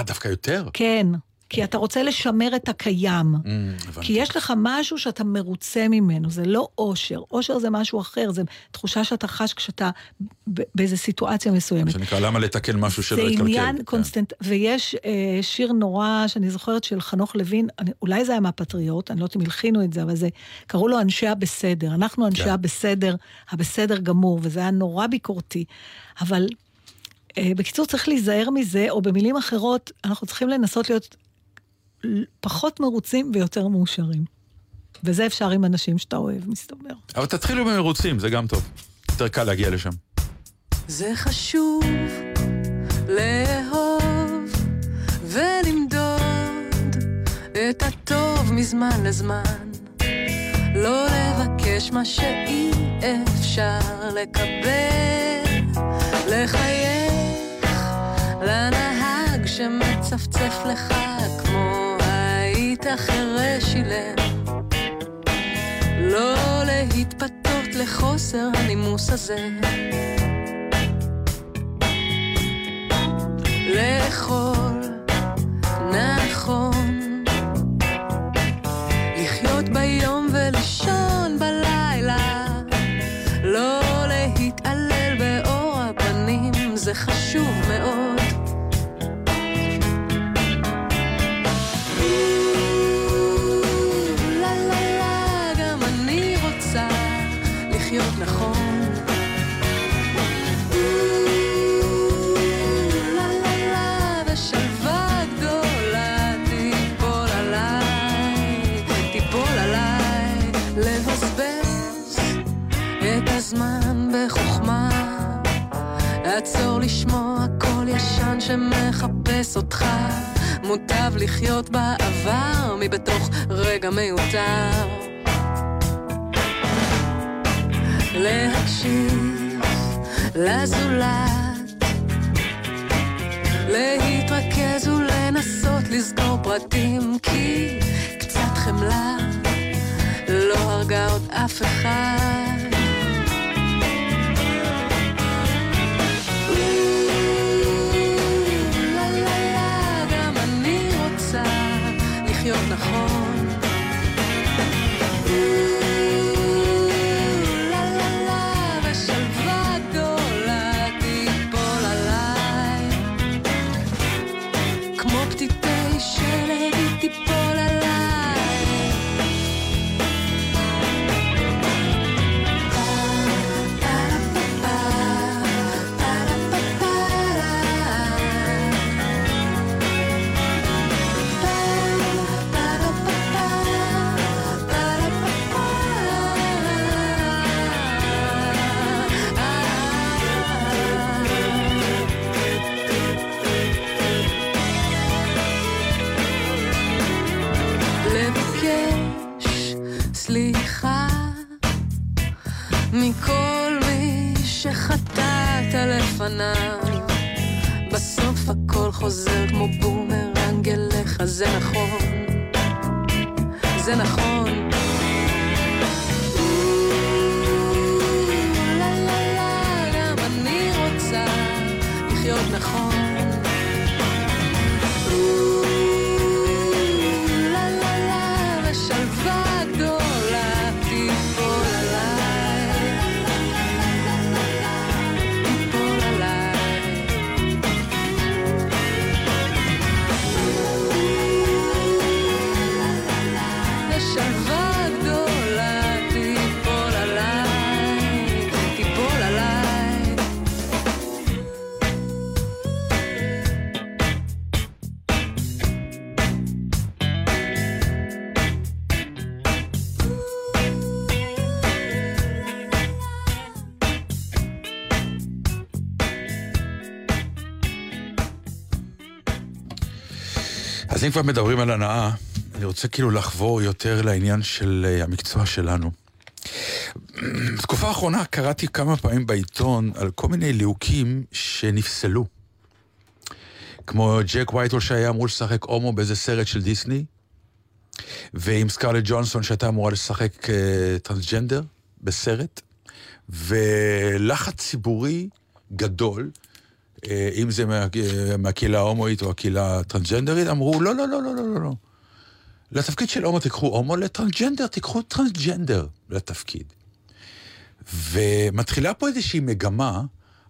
אה, דווקא יותר? כן, כי אתה רוצה לשמר את הקיים. Mm, הבנתי. כי יש לך משהו שאתה מרוצה ממנו, זה לא אושר. אושר זה משהו אחר, זה תחושה שאתה חש כשאתה באיזו סיטואציה מסוימת. שנקרא, למה לתקן משהו שלא זה יתקלקל? עניין כן. קונסטנט, ויש אה, שיר נורא שאני זוכרת של חנוך לוין, אני, אולי זה היה מהפטריוט, אני לא יודעת אם הלחינו את זה, אבל זה, קראו לו אנשי הבסדר. אנחנו אנשי כן. הבסדר, הבסדר גמור, וזה היה נורא ביקורתי. אבל אה, בקיצור, צריך להיזהר מזה, או במילים אחרות, אנחנו צריכים לנסות להיות פחות מרוצים ויותר מאושרים. וזה אפשר עם אנשים שאתה אוהב, מסתבר. אבל תתחילו במרוצים, זה גם טוב. יותר קל להגיע לשם. זה חשוב לאהוב ולמדוד את הטוב מזמן לזמן. לא לבקש מה שאי אפשר לקבל, לחייך לנהג שמצפצף לך כמו מת אחרי שילם. לא להתפתות לחוסר הנימוס הזה. לאכול נכון לחיות בעבר מבתוך רגע מיותר. להקשיב לזולת, להתרכז ולנסות לזכור פרטים, כי קצת חמלה לא הרגה עוד אף אחד. לפניו. בסוף הכל חוזר כמו בומרנג אליך, זה נכון, זה נכון. כבר מדברים על הנאה, אני רוצה כאילו לחבור יותר לעניין של אה, המקצוע שלנו. בתקופה האחרונה קראתי כמה פעמים בעיתון על כל מיני ליהוקים שנפסלו. כמו ג'ק וייטול שהיה אמור לשחק הומו באיזה סרט של דיסני, ועם סקרלט ג'ונסון שהייתה אמורה לשחק אה, טרנסג'נדר בסרט, ולחץ ציבורי גדול, אם זה מה, אה, מהקהילה ההומואית או הקהילה הטרנסג'נדרית, אמרו לא, לא, לא, לא, לא, לא, לא. לתפקיד של הומו תיקחו הומו, לטרנסג'נדר תיקחו טרנסג'נדר לתפקיד. ומתחילה פה איזושהי מגמה,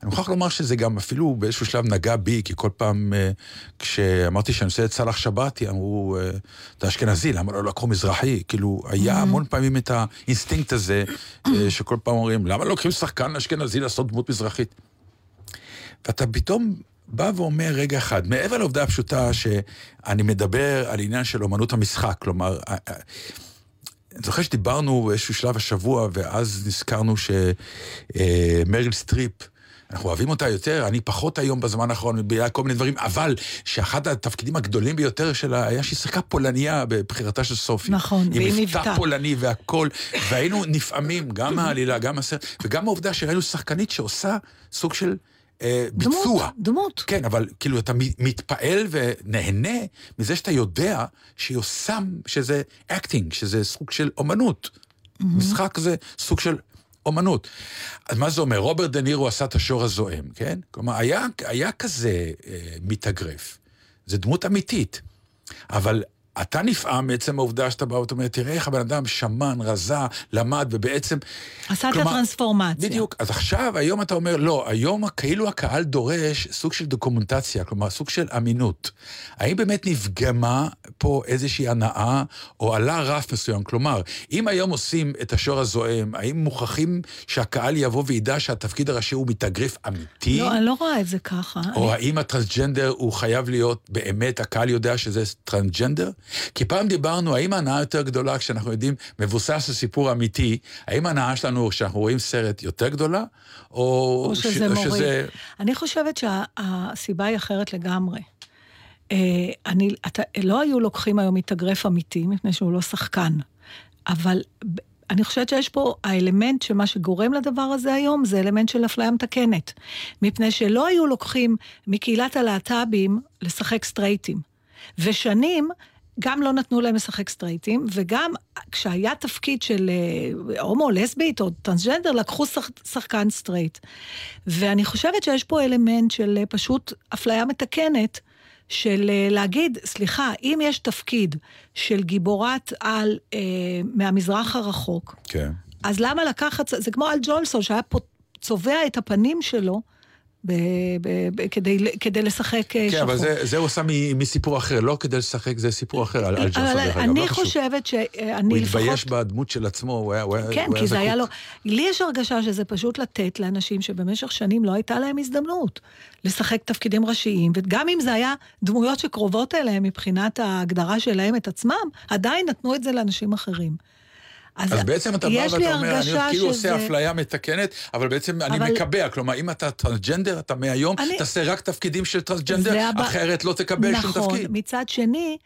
אני מוכרח לומר שזה גם אפילו באיזשהו שלב נגע בי, כי כל פעם אה, כשאמרתי שאני עושה את סאלח שבתי, אמרו, אה, אתה אשכנזי, למה לא לקחו מזרחי? כאילו, היה המון פעמים את האינסטינקט הזה, אה, שכל פעם אומרים, למה לא לוקחים שחקן אשכנזי לעשות דמות מזרחית? ואתה פתאום בא ואומר, רגע אחד, מעבר לעובדה הפשוטה שאני מדבר על עניין של אומנות המשחק, כלומר, אה, אה, אני זוכר שדיברנו באיזשהו שלב השבוע, ואז נזכרנו שמריל סטריפ, אנחנו אוהבים אותה יותר, אני פחות היום בזמן האחרון, בגלל כל מיני דברים, אבל שאחד התפקידים הגדולים ביותר שלה היה שהיא שיחקה פולניה בבחירתה של סופי. נכון, והיא עם מבטא. מבטא פולני והכל, והיינו נפעמים, גם מהעלילה, גם הסרט, וגם העובדה שראינו שחקנית שעושה סוג של אה, ביצוע. דמות, דמות. כן, אבל כאילו אתה מתפעל ונהנה מזה שאתה יודע שהיא עושה, שזה acting, שזה סוג של אומנות. משחק זה סוג של אומנות. אז מה זה אומר? רוברט דה נירו עשה את השור הזועם, כן? כלומר, היה, היה כזה אה, מתאגרף. זו דמות אמיתית. אבל אתה נפעם מעצם העובדה שאתה בא ואתה אומר, תראה איך הבן אדם שמן, רזה, למד, ובעצם... עשה את הטרנספורמציה. בדיוק. אז עכשיו, היום אתה אומר, לא, היום כאילו הקהל דורש סוג של דוקומנטציה, כלומר, סוג של אמינות. האם באמת נפגמה פה איזושהי הנאה, או עלה רף מסוים? כלומר, אם היום עושים את השור הזועם, האם מוכרחים שהקהל יבוא וידע שהתפקיד הראשי הוא מתאגרף אמיתי? לא, אני לא רואה את זה ככה. או אני- האם הטרנסג'נדר הוא חייב להיות באמת, הקהל יודע שזה טרנסג'נדר? כי פעם דיברנו, האם ההנאה יותר גדולה כשאנחנו יודעים, מבוסס על סיפור אמיתי, האם ההנאה שלנו כשאנחנו רואים סרט יותר גדולה, או, או ש- שזה מוריד. שזה... אני חושבת שהסיבה היא אחרת לגמרי. אה, אני, אתה, לא היו לוקחים היום מתאגרף אמיתי, מפני שהוא לא שחקן. אבל אני חושבת שיש פה האלמנט שמה שגורם לדבר הזה היום, זה אלמנט של אפליה מתקנת. מפני שלא היו לוקחים מקהילת הלהט"בים לשחק סטרייטים. ושנים גם לא נתנו להם לשחק סטרייטים, וגם כשהיה תפקיד של אה, הומו, לסבית או טרנסג'נדר, לקחו שח, שחקן סטרייט. ואני חושבת שיש פה אלמנט של אה, פשוט אפליה מתקנת, של אה, להגיד, סליחה, אם יש תפקיד של גיבורת על אה, מהמזרח הרחוק, כן. אז למה לקחת, זה כמו אל ג'ולסון, שהיה פה צובע את הפנים שלו ב, ב, ב, כדי, כדי לשחק אה, כן, שחור. אבל זה, זה הוא עשה מ- מסיפור אחר, לא כדי לשחק, זה סיפור אחר על, על אבל דרך אגב, אני לא חשוב. חושבת שאני הוא לפחות... התבייש בדמות של עצמו, הוא היה, הוא היה, כן, הוא כי זה היה לו... זקוק. לי יש הרגשה שזה פשוט לתת לאנשים שבמשך שנים לא הייתה להם הזדמנות לשחק תפקידים ראשיים, וגם אם זה היה דמויות שקרובות אליהם מבחינת ההגדרה שלהם את עצמם, עדיין נתנו את זה לאנשים אחרים. אז בעצם אתה בא ואתה אומר, אני כאילו שזה- עושה אפליה מתקנת, אבל בעצם אני אבל- מקבע, כלומר, אם אתה טרנסג'נדר, אתה מהיום אני- תעשה רק תפקידים של טרנסג'נדר, הבא- אחרת לא תקבל שום נכון, תפקיד. מצד שני,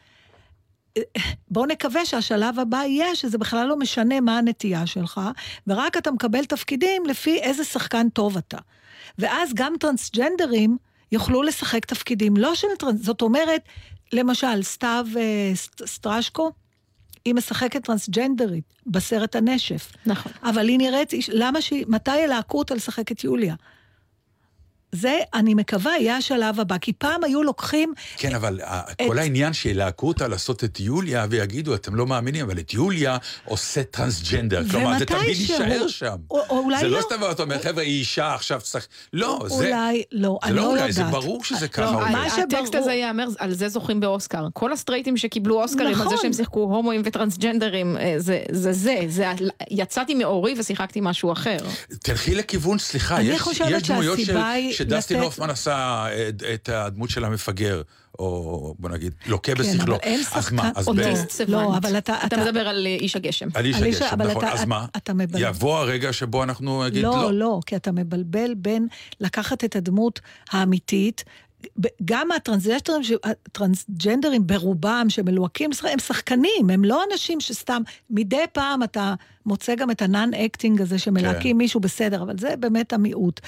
בוא נקווה שהשלב הבא יהיה שזה בכלל לא משנה מה הנטייה שלך, ורק אתה מקבל תפקידים לפי איזה שחקן טוב אתה. ואז גם טרנסג'נדרים יוכלו לשחק תפקידים לא של טרנס... זאת אומרת, למשל, סתיו אה, סט- סטרשקו, היא משחקת טרנסג'נדרית בסרט הנשף. נכון. אבל היא נראית, למה שהיא, מתי ילהקו אותה לשחק את יוליה? זה, אני מקווה, יהיה השלב הבא, כי פעם היו לוקחים כן, אבל ה- כל העניין שילהקו אותה לעשות את יוליה ויגידו, אתם לא מאמינים, אבל את יוליה עושה טרנסג'נדר. כלומר, זה תמיד שהוא- יישאר שם. או- או אולי זה לא לא. סתם אתה אומר, חבר'ה, היא אישה, עכשיו צריך... לא, זה... אולי לא, זה אני לא לא אולי, יודעת. זה ברור שזה ככה לא. מה הטקסט שברור- הזה ייאמר, על זה זוכים באוסקר. כל הסטרייטים שקיבלו אוסקרים על זה נכון. שהם שיחקו הומואים וטרנסג'נדרים, אה, זה זה זה, זה, יצאתי מאורי ושיחקתי משהו אחר. תלכי לכיוון, סליחה, אני יש, חושבת יש דמויות של, שהסיבה היא שדסטין לתת- הופמן עשה את, את הדמות של המפגר, או בוא נגיד, לוקה כן, בשכלו. אבל אין אז שחקן- מה, אז ב- אוטיסט סבנט. לא, אבל אתה- אתה אתה- מדבר על אה, איש הגשם. על איש אלישע, הגשם, אבל נכון, אתה- אז מה? אתה מבלבל. יבוא הרגע שבו אנחנו נגיד לא, לא. לא, כי אתה מבלבל בין לקחת את הדמות האמיתית, גם הטרנסג'נדרים, הטרנסג'נדרים ברובם שמלוהקים, הם שחקנים, הם לא אנשים שסתם, מדי פעם אתה מוצא גם את ה non acting הזה שמלהקים כן. מישהו בסדר, אבל זה באמת המיעוט.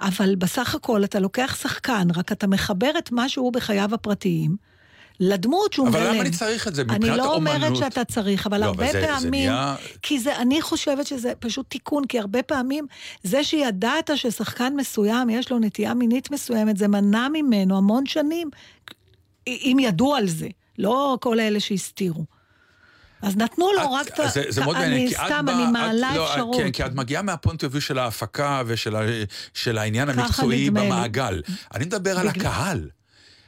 אבל בסך הכל אתה לוקח שחקן, רק אתה מחבר את מה שהוא בחייו הפרטיים. לדמות שהוא אבל מגלם. למה אני צריך את זה? אני מבחינת לא אומרת האומנות- שאתה צריך, אבל לא, הרבה אבל זה- זה פעמים... נהיה- כי זה, אני חושבת שזה פשוט תיקון, כי הרבה פעמים זה שידעת ששחקן מסוים יש לו נטייה מינית מסוימת, זה מנע ממנו המון שנים, אם ידעו על זה, לא כל אלה שהסתירו. אז נתנו לו את- רק את ה... זה, זה מאוד מעניין, אני כי את סתם, אני מעלה לא, אפשרות. כן, כי את מגיעה מהפונט אביו של ההפקה ושל ה, של העניין המקצועי. במעגל. אני מדבר על בגלל- הקהל.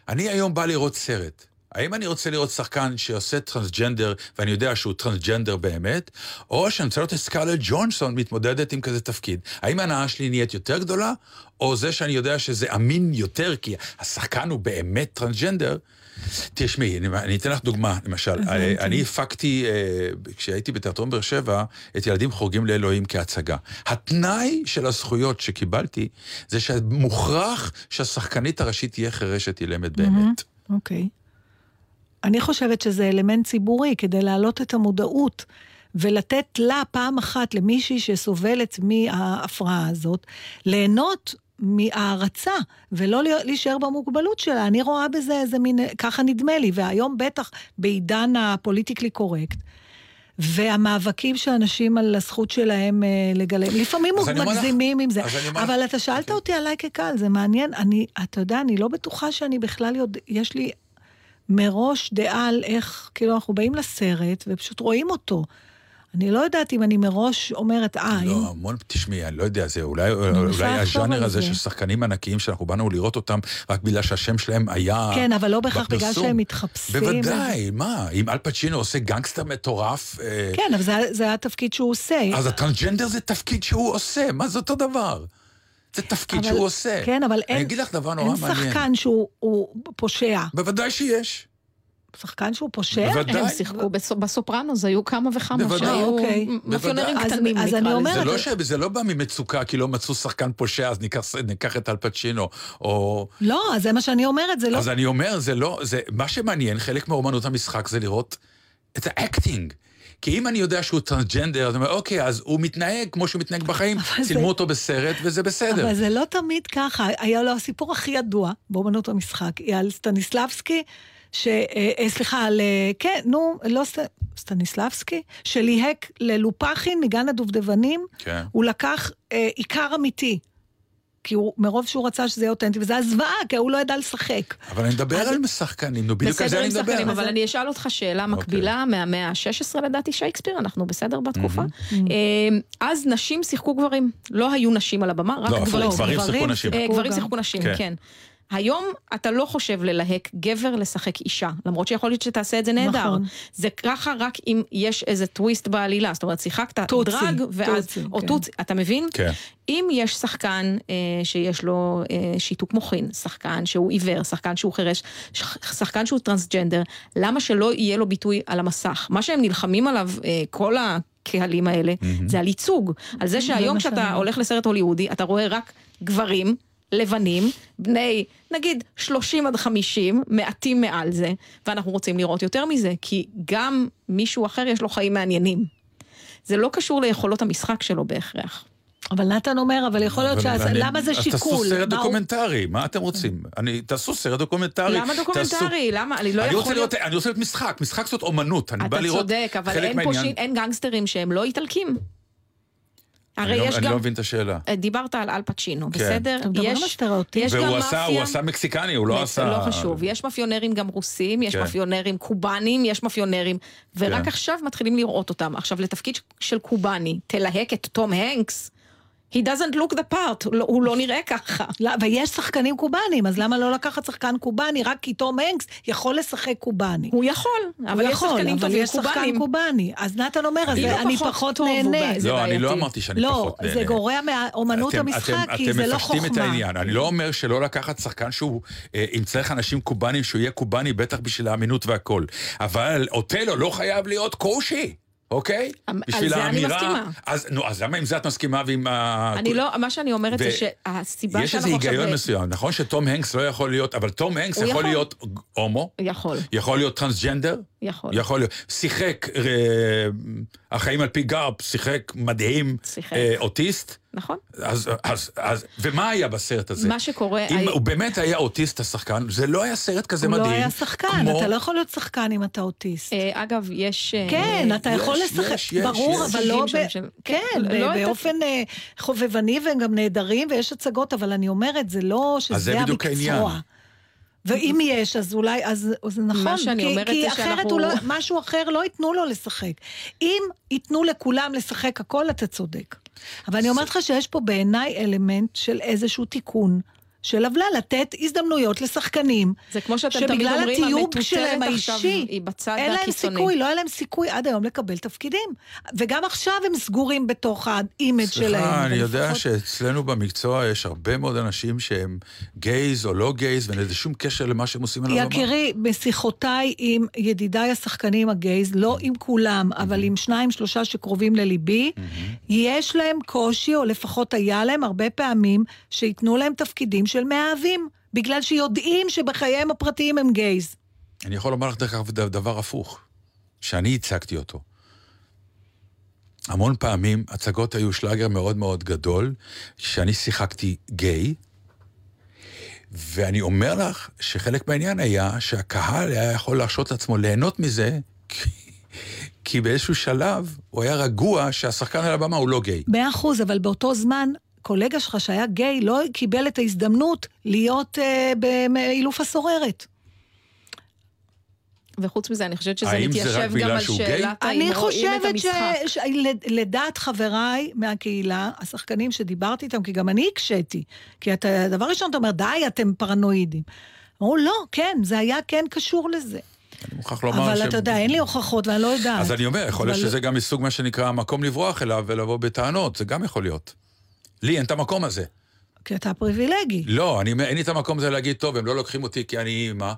אני היום בא לראות סרט. האם אני רוצה לראות שחקן שעושה טרנסג'נדר, ואני יודע שהוא טרנסג'נדר באמת, או שאני רוצה לראות את סקארלט ג'ונסון מתמודדת עם כזה תפקיד. האם ההנאה שלי נהיית יותר גדולה, או זה שאני יודע שזה אמין יותר, כי השחקן הוא באמת טרנסג'נדר? תשמעי, אני, אני אתן לך דוגמה, למשל, אני, אני הפקתי, אה, כשהייתי בתיאטרון באר שבע, את ילדים חורגים לאלוהים כהצגה. התנאי של הזכויות שקיבלתי, זה שמוכרח שהשחקנית הראשית תהיה חירשת אילמת באמת. אוקיי. אני חושבת שזה אלמנט ציבורי כדי להעלות את המודעות ולתת לה פעם אחת למישהי שסובלת מההפרעה הזאת, ליהנות מהערצה ולא להישאר במוגבלות שלה. אני רואה בזה איזה מין, ככה נדמה לי, והיום בטח בעידן הפוליטיקלי קורקט. והמאבקים של אנשים על הזכות שלהם אה, לגלם, לפעמים אני אומר לך- מגזימים עם זה. אבל אתה שאלת אוקיי. אותי עליי כקהל, זה מעניין. אני, אתה יודע, אני לא בטוחה שאני בכלל יודע, יש לי מראש דעה על איך, כאילו, אנחנו באים לסרט ופשוט רואים אותו. אני לא יודעת אם אני מראש אומרת, אה, אם... לא, המון, תשמעי, אני לא יודע, זה אולי, אולי הז'אנר הזה זה. של שחקנים ענקיים שאנחנו באנו לראות אותם רק בגלל שהשם שלהם היה כן, אבל לא בהכרח בגלל. שהם מתחפשים. בוודאי, מה? אם אל פצ'ינו עושה גנגסטר מטורף, אה, כן, אבל זה, זה התפקיד שהוא עושה. אז הטרנסג'נדר זה תפקיד שהוא עושה, מה זה אותו דבר? זה תפקיד אבל- שהוא עושה. כן, אבל אין, אני אגיד לך דבר נורא אין מעניין. שחקן שהוא הוא פושע. בוודאי שיש. שחקן שהוא פושע? בוודאי. הם שיחקו בסו- בסופרנוס, היו כמה וכמה בוודאי. שהיו אוקיי. מאפיונרים בוודאי. אז- קטנים, אז נקרא אני לזה. אומרת- זה לא, ש... זה לא בא ממצוקה, כי לא מצאו שחקן פושע, אז ניקח, ניקח את אל פצ'ינו, או... לא, אז זה מה שאני אומרת, זה לא... אז אני אומר, זה לא... זה... מה שמעניין, חלק מאומנות המשחק זה לראות את ה acting. כי אם אני יודע שהוא טרנסג'נדר, אז אני אומר, אוקיי, אז הוא מתנהג כמו שהוא מתנהג בחיים, צילמו זה- אותו בסרט, וזה בסדר. אבל זה לא תמיד ככה. היה לו הסיפור הכי ידוע באמנות המשחק, היא על סטניסלבסקי, ש... אה, אה, סליחה, על... אה, כן, נו, לא סט... סטניסלבסקי, שליהק ללופחין מגן הדובדבנים, כן. הוא לקח אה, עיקר אמיתי. כי הוא, מרוב שהוא רצה שזה יהיה אותנטי, וזה היה זוועה, כי הוא לא ידע לשחק. אבל אני מדבר על שחקנים, נו, בדיוק על זה בסדר אני עם מדבר. שחקנים, אבל אני אשאל אותך שאלה מקבילה מהמאה ה-16 לדעתי, שייקספיר, אנחנו בסדר בתקופה. Mm-hmm. אה, אז נשים שיחקו גברים, לא היו נשים על הבמה, רק לא, הפוך, גברים. גברים שיחקו נשים. אה, שיחקו גברים. שיחקו נשים, כן. היום אתה לא חושב ללהק גבר לשחק אישה, למרות שיכול להיות שתעשה את זה נהדר. נכון. זה ככה רק אם יש איזה טוויסט בעלילה, זאת אומרת, שיחקת טוצי, דרג, ואז, טוצי, או כן. טוצי, אתה מבין? כן. אם יש שחקן אה, שיש לו אה, שיתוק מוחין, שחקן שהוא עיוור, שחקן שהוא חירש, שח- שחקן שהוא טרנסג'נדר, למה שלא יהיה לו ביטוי על המסך? מה שהם נלחמים עליו, אה, כל הקהלים האלה, זה על ייצוג. על זה שהיום כשאתה הולך לסרט הוליוודי, אתה רואה רק גברים. לבנים, בני נגיד 30 עד 50, מעטים מעל זה, ואנחנו רוצים לראות יותר מזה, כי גם מישהו אחר יש לו חיים מעניינים. זה לא קשור ליכולות המשחק שלו בהכרח. אבל נתן אומר, אבל יכול להיות אבל ש... אני- למה זה אז תעשו שיקול? סרט מה הוא- דוקומנטרי, מה אתם רוצים? אני, תעשו סרט דוקומנטרי. למה דוקומנטרי? למה? אני לא אני יכול רוצה להיות... לראות, אני רוצה לראות משחק, משחק זאת אומנות, אני בא אתה לראות צודק, אבל חלק אין פה מהעניין. ש... אין גנגסטרים שהם לא איטלקים. הרי אני לא- יש אני גם... לא מבין את השאלה. אה, דיברת על אל פצ'ינו, כן. בסדר? אתם מדברים על יש, סטריאוטיפ. יש גם והוא מאפיה... עשה, הוא עשה מקסיקני, הוא לא עשה... לא חשוב, יש מאפיונרים גם רוסים, יש כן. מאפיונרים קובאנים, יש מאפיונרים, ורק כן. עכשיו מתחילים לראות אותם. עכשיו, לתפקיד של קובאני, תלהק את תום הנקס, he doesn't look the part, הוא לא- הוא לא נראה ככה. לא, ויש שחקנים קובנים, אז למה לא לקחת שחקן קובני? רק כי תום הנקס יכול לשחק קובני. הוא יכול, אבל הוא יש שחקנים אבל טובים יש שחקן. קובני. אז נתן אומר, אז אני לא אני פחות פחות נהנה. לא, אני לא. אמרתי שאני לא, פחות נהנה. זה גורע מאומנות אתם- המשחק, אתם- כי זה לא אתם מפשטים את חוכמה. העניין. אני לא אומר שלא לקחת שחקן שהוא, אה, אם צריך אנשים קובנים, שהוא יהיה קובני, בטח בשביל האמינות והכל. אבל אוטלו לא חייב להיות קושי. אוקיי? על בשביל זה אני האמירה- מסכימה. אז, נו, אז למה עם זה את מסכימה ועם ה... אני לא, מה שאני אומרת זה ו- שהסיבה יש איזה שאנחנו עכשיו... היגיון מסוים, נכון שתום הנקס לא יכול להיות, אבל תום הנקס יכול יכול. להיות הומו, יכול, יכול להיות טרנסג'נדר, יכול. יכול להיות, שיחק אה, החיים על פי גרפ, שיחק מדהים, שיחק. אה, אוטיסט, נכון? אז, אז, אז, ומה היה בסרט הזה? מה שקורה... אם היה- הוא באמת היה אוטיסט השחקן, זה לא היה סרט כזה הוא מדהים. לא היה שחקן, כמו- אתה לא יכול להיות שחקן אם אתה אוטיסט. אה, אגב, יש... אה, כן, אתה יש, יכול לשחק, יש, ברור, יש. אבל לא, ב- שם של- כן, לא ב-. באופן אה, חובבני והם גם נהדרים ויש הצגות, אבל אני אומרת, זה לא זה שזה. המקצוע. ואם יש, אז אולי, אז אז נכון, מה שאני כי, אומרת כי זה אחרת שאנחנו- הוא לא, משהו אחר לא ייתנו לו לשחק. אם ייתנו לכולם לשחק הכל, אתה צודק. אבל אני אומרת לך שיש פה בעיניי אלמנט של איזשהו תיקון. של עוולה, לתת הזדמנויות לשחקנים. זה כמו שאתם תמיד אומרים, המטוטלת עכשיו האישי, היא בצד אין להם הקיצוני. סיכוי, לא היה להם סיכוי עד היום לקבל תפקידים. וגם עכשיו הם סגורים בתוך ה image שלהם. סליחה, אני יודע לפחות- שאצלנו במקצוע יש הרבה מאוד אנשים שהם גייז או לא גייז, ואין לזה שום קשר למה שהם עושים על הבמה. יקירי, בשיחותיי עם ידידיי השחקנים הגייז, לא עם כולם, אבל עם שניים, שלושה שקרובים לליבי, יש להם קושי, או לפחות היה להם הרבה פעמים, שייתנו להם תפקידים של מאהבים, בגלל שיודעים שבחייהם הפרטיים הם גייז. אני יכול לומר לך דרך אגב דבר הפוך, שאני הצגתי אותו. המון פעמים הצגות היו שלאגר מאוד מאוד גדול, שאני שיחקתי גיי, ואני אומר לך שחלק מהעניין היה שהקהל היה יכול להרשות לעצמו ליהנות מזה, כי, כי באיזשהו שלב הוא היה רגוע שהשחקן על הבמה הוא לא גיי. מאה אחוז, אבל באותו זמן, קולגה שלך שהיה גיי לא קיבל את ההזדמנות להיות אה, באילוף הסוררת. וחוץ מזה, אני חושבת שזה האם זה רק מתיישב בגלל גם על שהוא גיי? שאלת האם אני רואים את חושבת ש... המשחק. ש... לד- לדעת חבריי מהקהילה, השחקנים שדיברתי איתם, כי גם אני הקשיתי, כי אתה, דבר ראשון, אתה אומר, די, אתם פרנואידים. אמרו, לא, כן, זה היה כן קשור לזה. אני מוכרח לומר אבל ש... אתה יודע, אין לי הוכחות ואני לא יודעת. אז אני אומר, יכול להיות אבל- שזה גם מסוג מה שנקרא המקום לברוח אליו ולבוא בטענות, זה גם יכול להיות. לי אין את המקום הזה. כי אתה פריבילגי. לא, אני, אין לי את המקום הזה להגיד, טוב, הם לא לוקחים אותי כי אני אימא,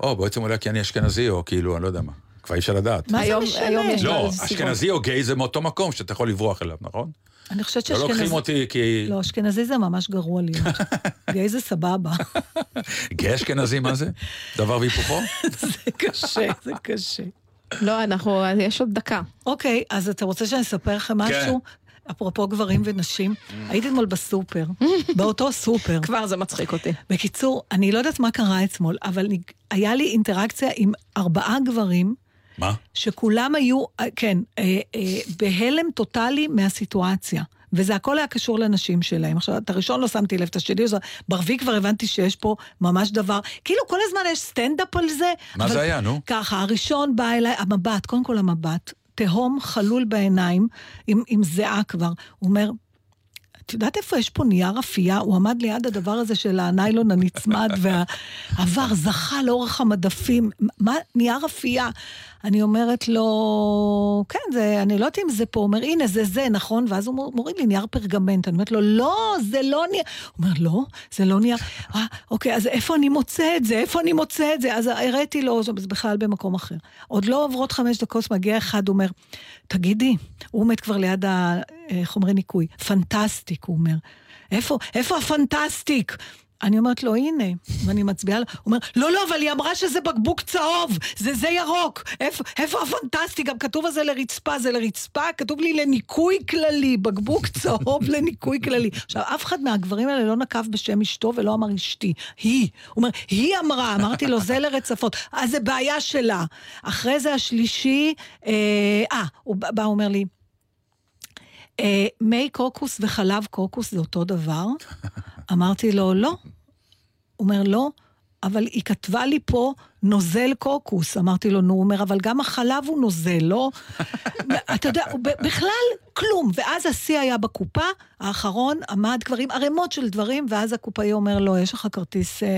או, בעצם אולי כי אני אשכנזי, או כאילו, אני לא יודע מה. כבר אי אפשר לדעת. מה היום-? היום יש- לא, סיבות. אשכנזי או גיי זה מאותו מקום שאתה יכול לברוח אליו, נכון? אני חושבת לא לוקחים שאשכנזי... אותי כי... לא, אשכנזי זה ממש גרוע להיות. גיי זה סבבה. גיי אשכנזי, מה זה? דבר והיפוכו? זה קשה, זה קשה. לא, אנחנו, יש עוד דקה. אוקיי, אז אתה רוצה שאני אספר לכם משהו? אפרופו גברים ונשים, הייתי אתמול בסופר, באותו סופר. כבר זה מצחיק אותי. בקיצור, אני לא יודעת מה קרה אתמול, אבל היה לי אינטראקציה עם ארבעה גברים, מה? שכולם היו, אה, כן, אה, אה, בהלם טוטאלי מהסיטואציה. וזה הכל היה קשור לנשים שלהם. עכשיו, את הראשון לא שמתי לב, את השני, אז ברביעי כבר הבנתי שיש פה ממש דבר, כאילו כל הזמן יש סטנדאפ על זה. מה זה היה, נו? ככה, הראשון בא אליי, המבט, קודם כל המבט, תהום חלול בעיניים, עם, עם זיעה כבר. הוא אומר, את יודעת איפה יש פה נייר אפייה? הוא עמד ליד הדבר הזה של הניילון הנצמד והעבר זכה לאורך המדפים. מה, נייר אפייה? אני אומרת לו, כן, זה, אני לא יודעת אם זה פה. הוא אומר, הנה, זה זה, נכון? ואז הוא מוריד לי נייר פרגמנט. אני אומרת לו, לא, זה לא נייר. הוא אומר, לא, זה לא נייר. אה, אוקיי, אז איפה אני מוצא את זה? איפה אני מוצא את זה? אז הראיתי לו, זה בכלל במקום אחר. עוד לא עוברות חמש דקות, מגיע אחד, אומר, תגידי, הוא עומד כבר ליד החומרי ניקוי, פנטסטיק, הוא אומר. איפה, איפה הפנטסטיק? אני אומרת לו, הנה, ואני מצביעה לו, הוא אומר, לא, לא, אבל היא אמרה שזה בקבוק צהוב, זה זה ירוק, איפה, איפה הפנטסטי? גם כתוב על זה לרצפה, זה לרצפה, כתוב לי לניקוי כללי, בקבוק צהוב לניקוי כללי. עכשיו, אף אחד מהגברים האלה לא נקב בשם אשתו ולא אמר אשתי, היא. הוא אומר, היא אמרה, אמרתי לו, זה לרצפות, אז זה בעיה שלה. אחרי זה השלישי, אה, אה, הוא בא, הוא אומר לי, אה, מי קוקוס וחלב קוקוס זה אותו דבר? אמרתי לו, לא. הוא אומר, לא, אבל היא כתבה לי פה נוזל קוקוס. אמרתי לו, נו, הוא אומר, אבל גם החלב הוא נוזל, לא? אתה יודע, בכלל כלום. ואז השיא היה בקופה, האחרון עמד כבר עם ערימות של דברים, ואז הקופאי אומר לו, יש לך כרטיס אה,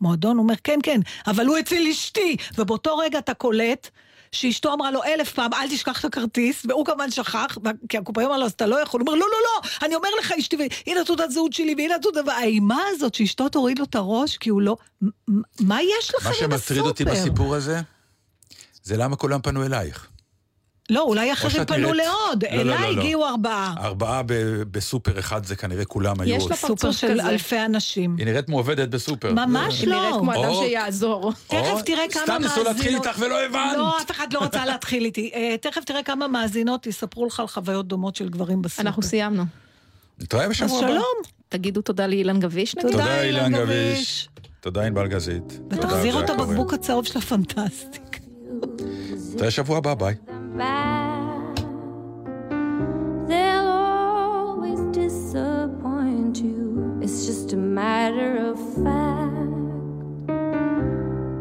מועדון? הוא אומר, כן, כן, אבל הוא אצל אשתי. ובאותו רגע אתה קולט. שאשתו אמרה לו אלף פעם, אל תשכח את הכרטיס, והוא כמובן שכח, כי הקופאי אמר לו, אז אתה לא יכול, הוא אומר, לא, לא, לא, אני אומר לך, אשתי, והנה תעודת זהות שלי, והנה תעודת... והאימה הזאת שאשתו תוריד לו את הראש, כי הוא לא... מה יש לכם מה עם הסופר? שמטריד אותי בסיפור הזה, זה למה כולם פנו אלייך. לא, אולי אחרים פנו נראית- לעוד, לא, לא, אליי לא, לא. הגיעו ארבעה. ארבעה ב- בסופר אחד זה כנראה כולם היו... יש לה סופר פרצוף של כזה. אלפי אנשים. היא נראית מעובדת בסופר. ממש היא נראית לא. כמו אדם או- שיעזור. תכף או, תראה כמה סתם ניסו להתחיל מאזינות- איתך ולא הבנת. לא, אף אחד לא רצה להתחיל איתי. אה, תכף תראה כמה מאזינות יספרו לך על חוויות דומות של גברים בסופר. אנחנו סיימנו. נתראה אז בשבוע הבא. שלום. תגידו תודה לאילן גביש נגיד. תודה אילן גביש. תודה ענבל גזית. ותחזיר אותו. בקבוק הצהוב של הפנטסטיק. נתראה שבוע הבא, ביי. Matter of fact.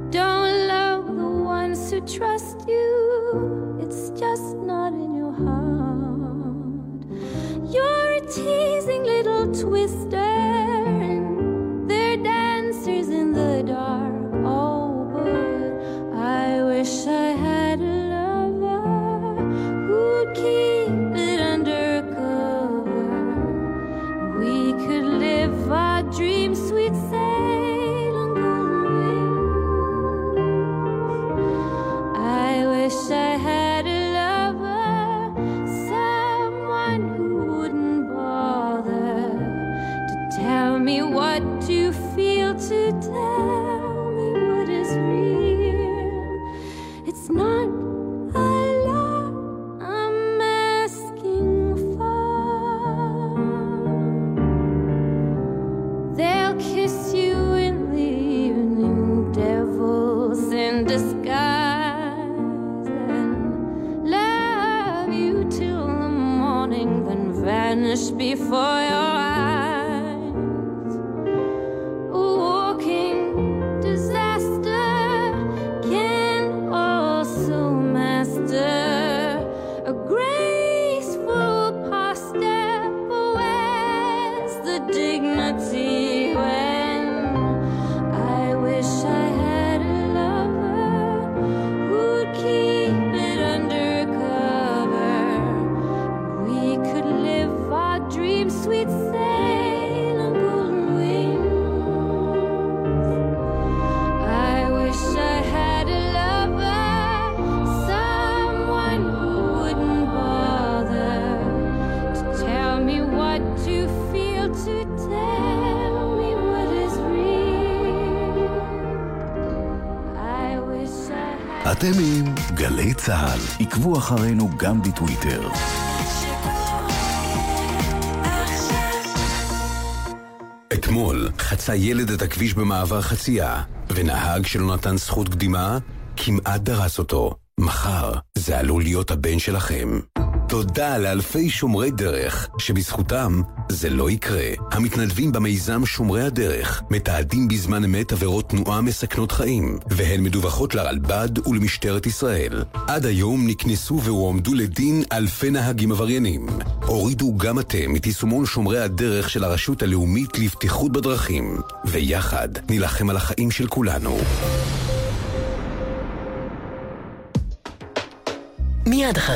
Don't love the ones who trust you. It's just not in your heart. You're a teasing little twister, vanish before your אחרינו גם בטוויטר. אתמול חצה ילד את הכביש במעבר חצייה, ונהג שלא נתן זכות קדימה, כמעט דרס אותו. מחר זה עלול להיות הבן שלכם. תודה לאלפי שומרי דרך, שבזכותם זה לא יקרה. המתנדבים במיזם שומרי הדרך מתעדים בזמן אמת עבירות תנועה מסכנות חיים, והן מדווחות לרלב"ד ולמשטרת ישראל. עד היום נקנסו והועמדו לדין אלפי נהגים עבריינים. הורידו גם אתם את יישומון שומרי הדרך של הרשות הלאומית לבטיחות בדרכים, ויחד נילחם על החיים של כולנו. מיד אחרי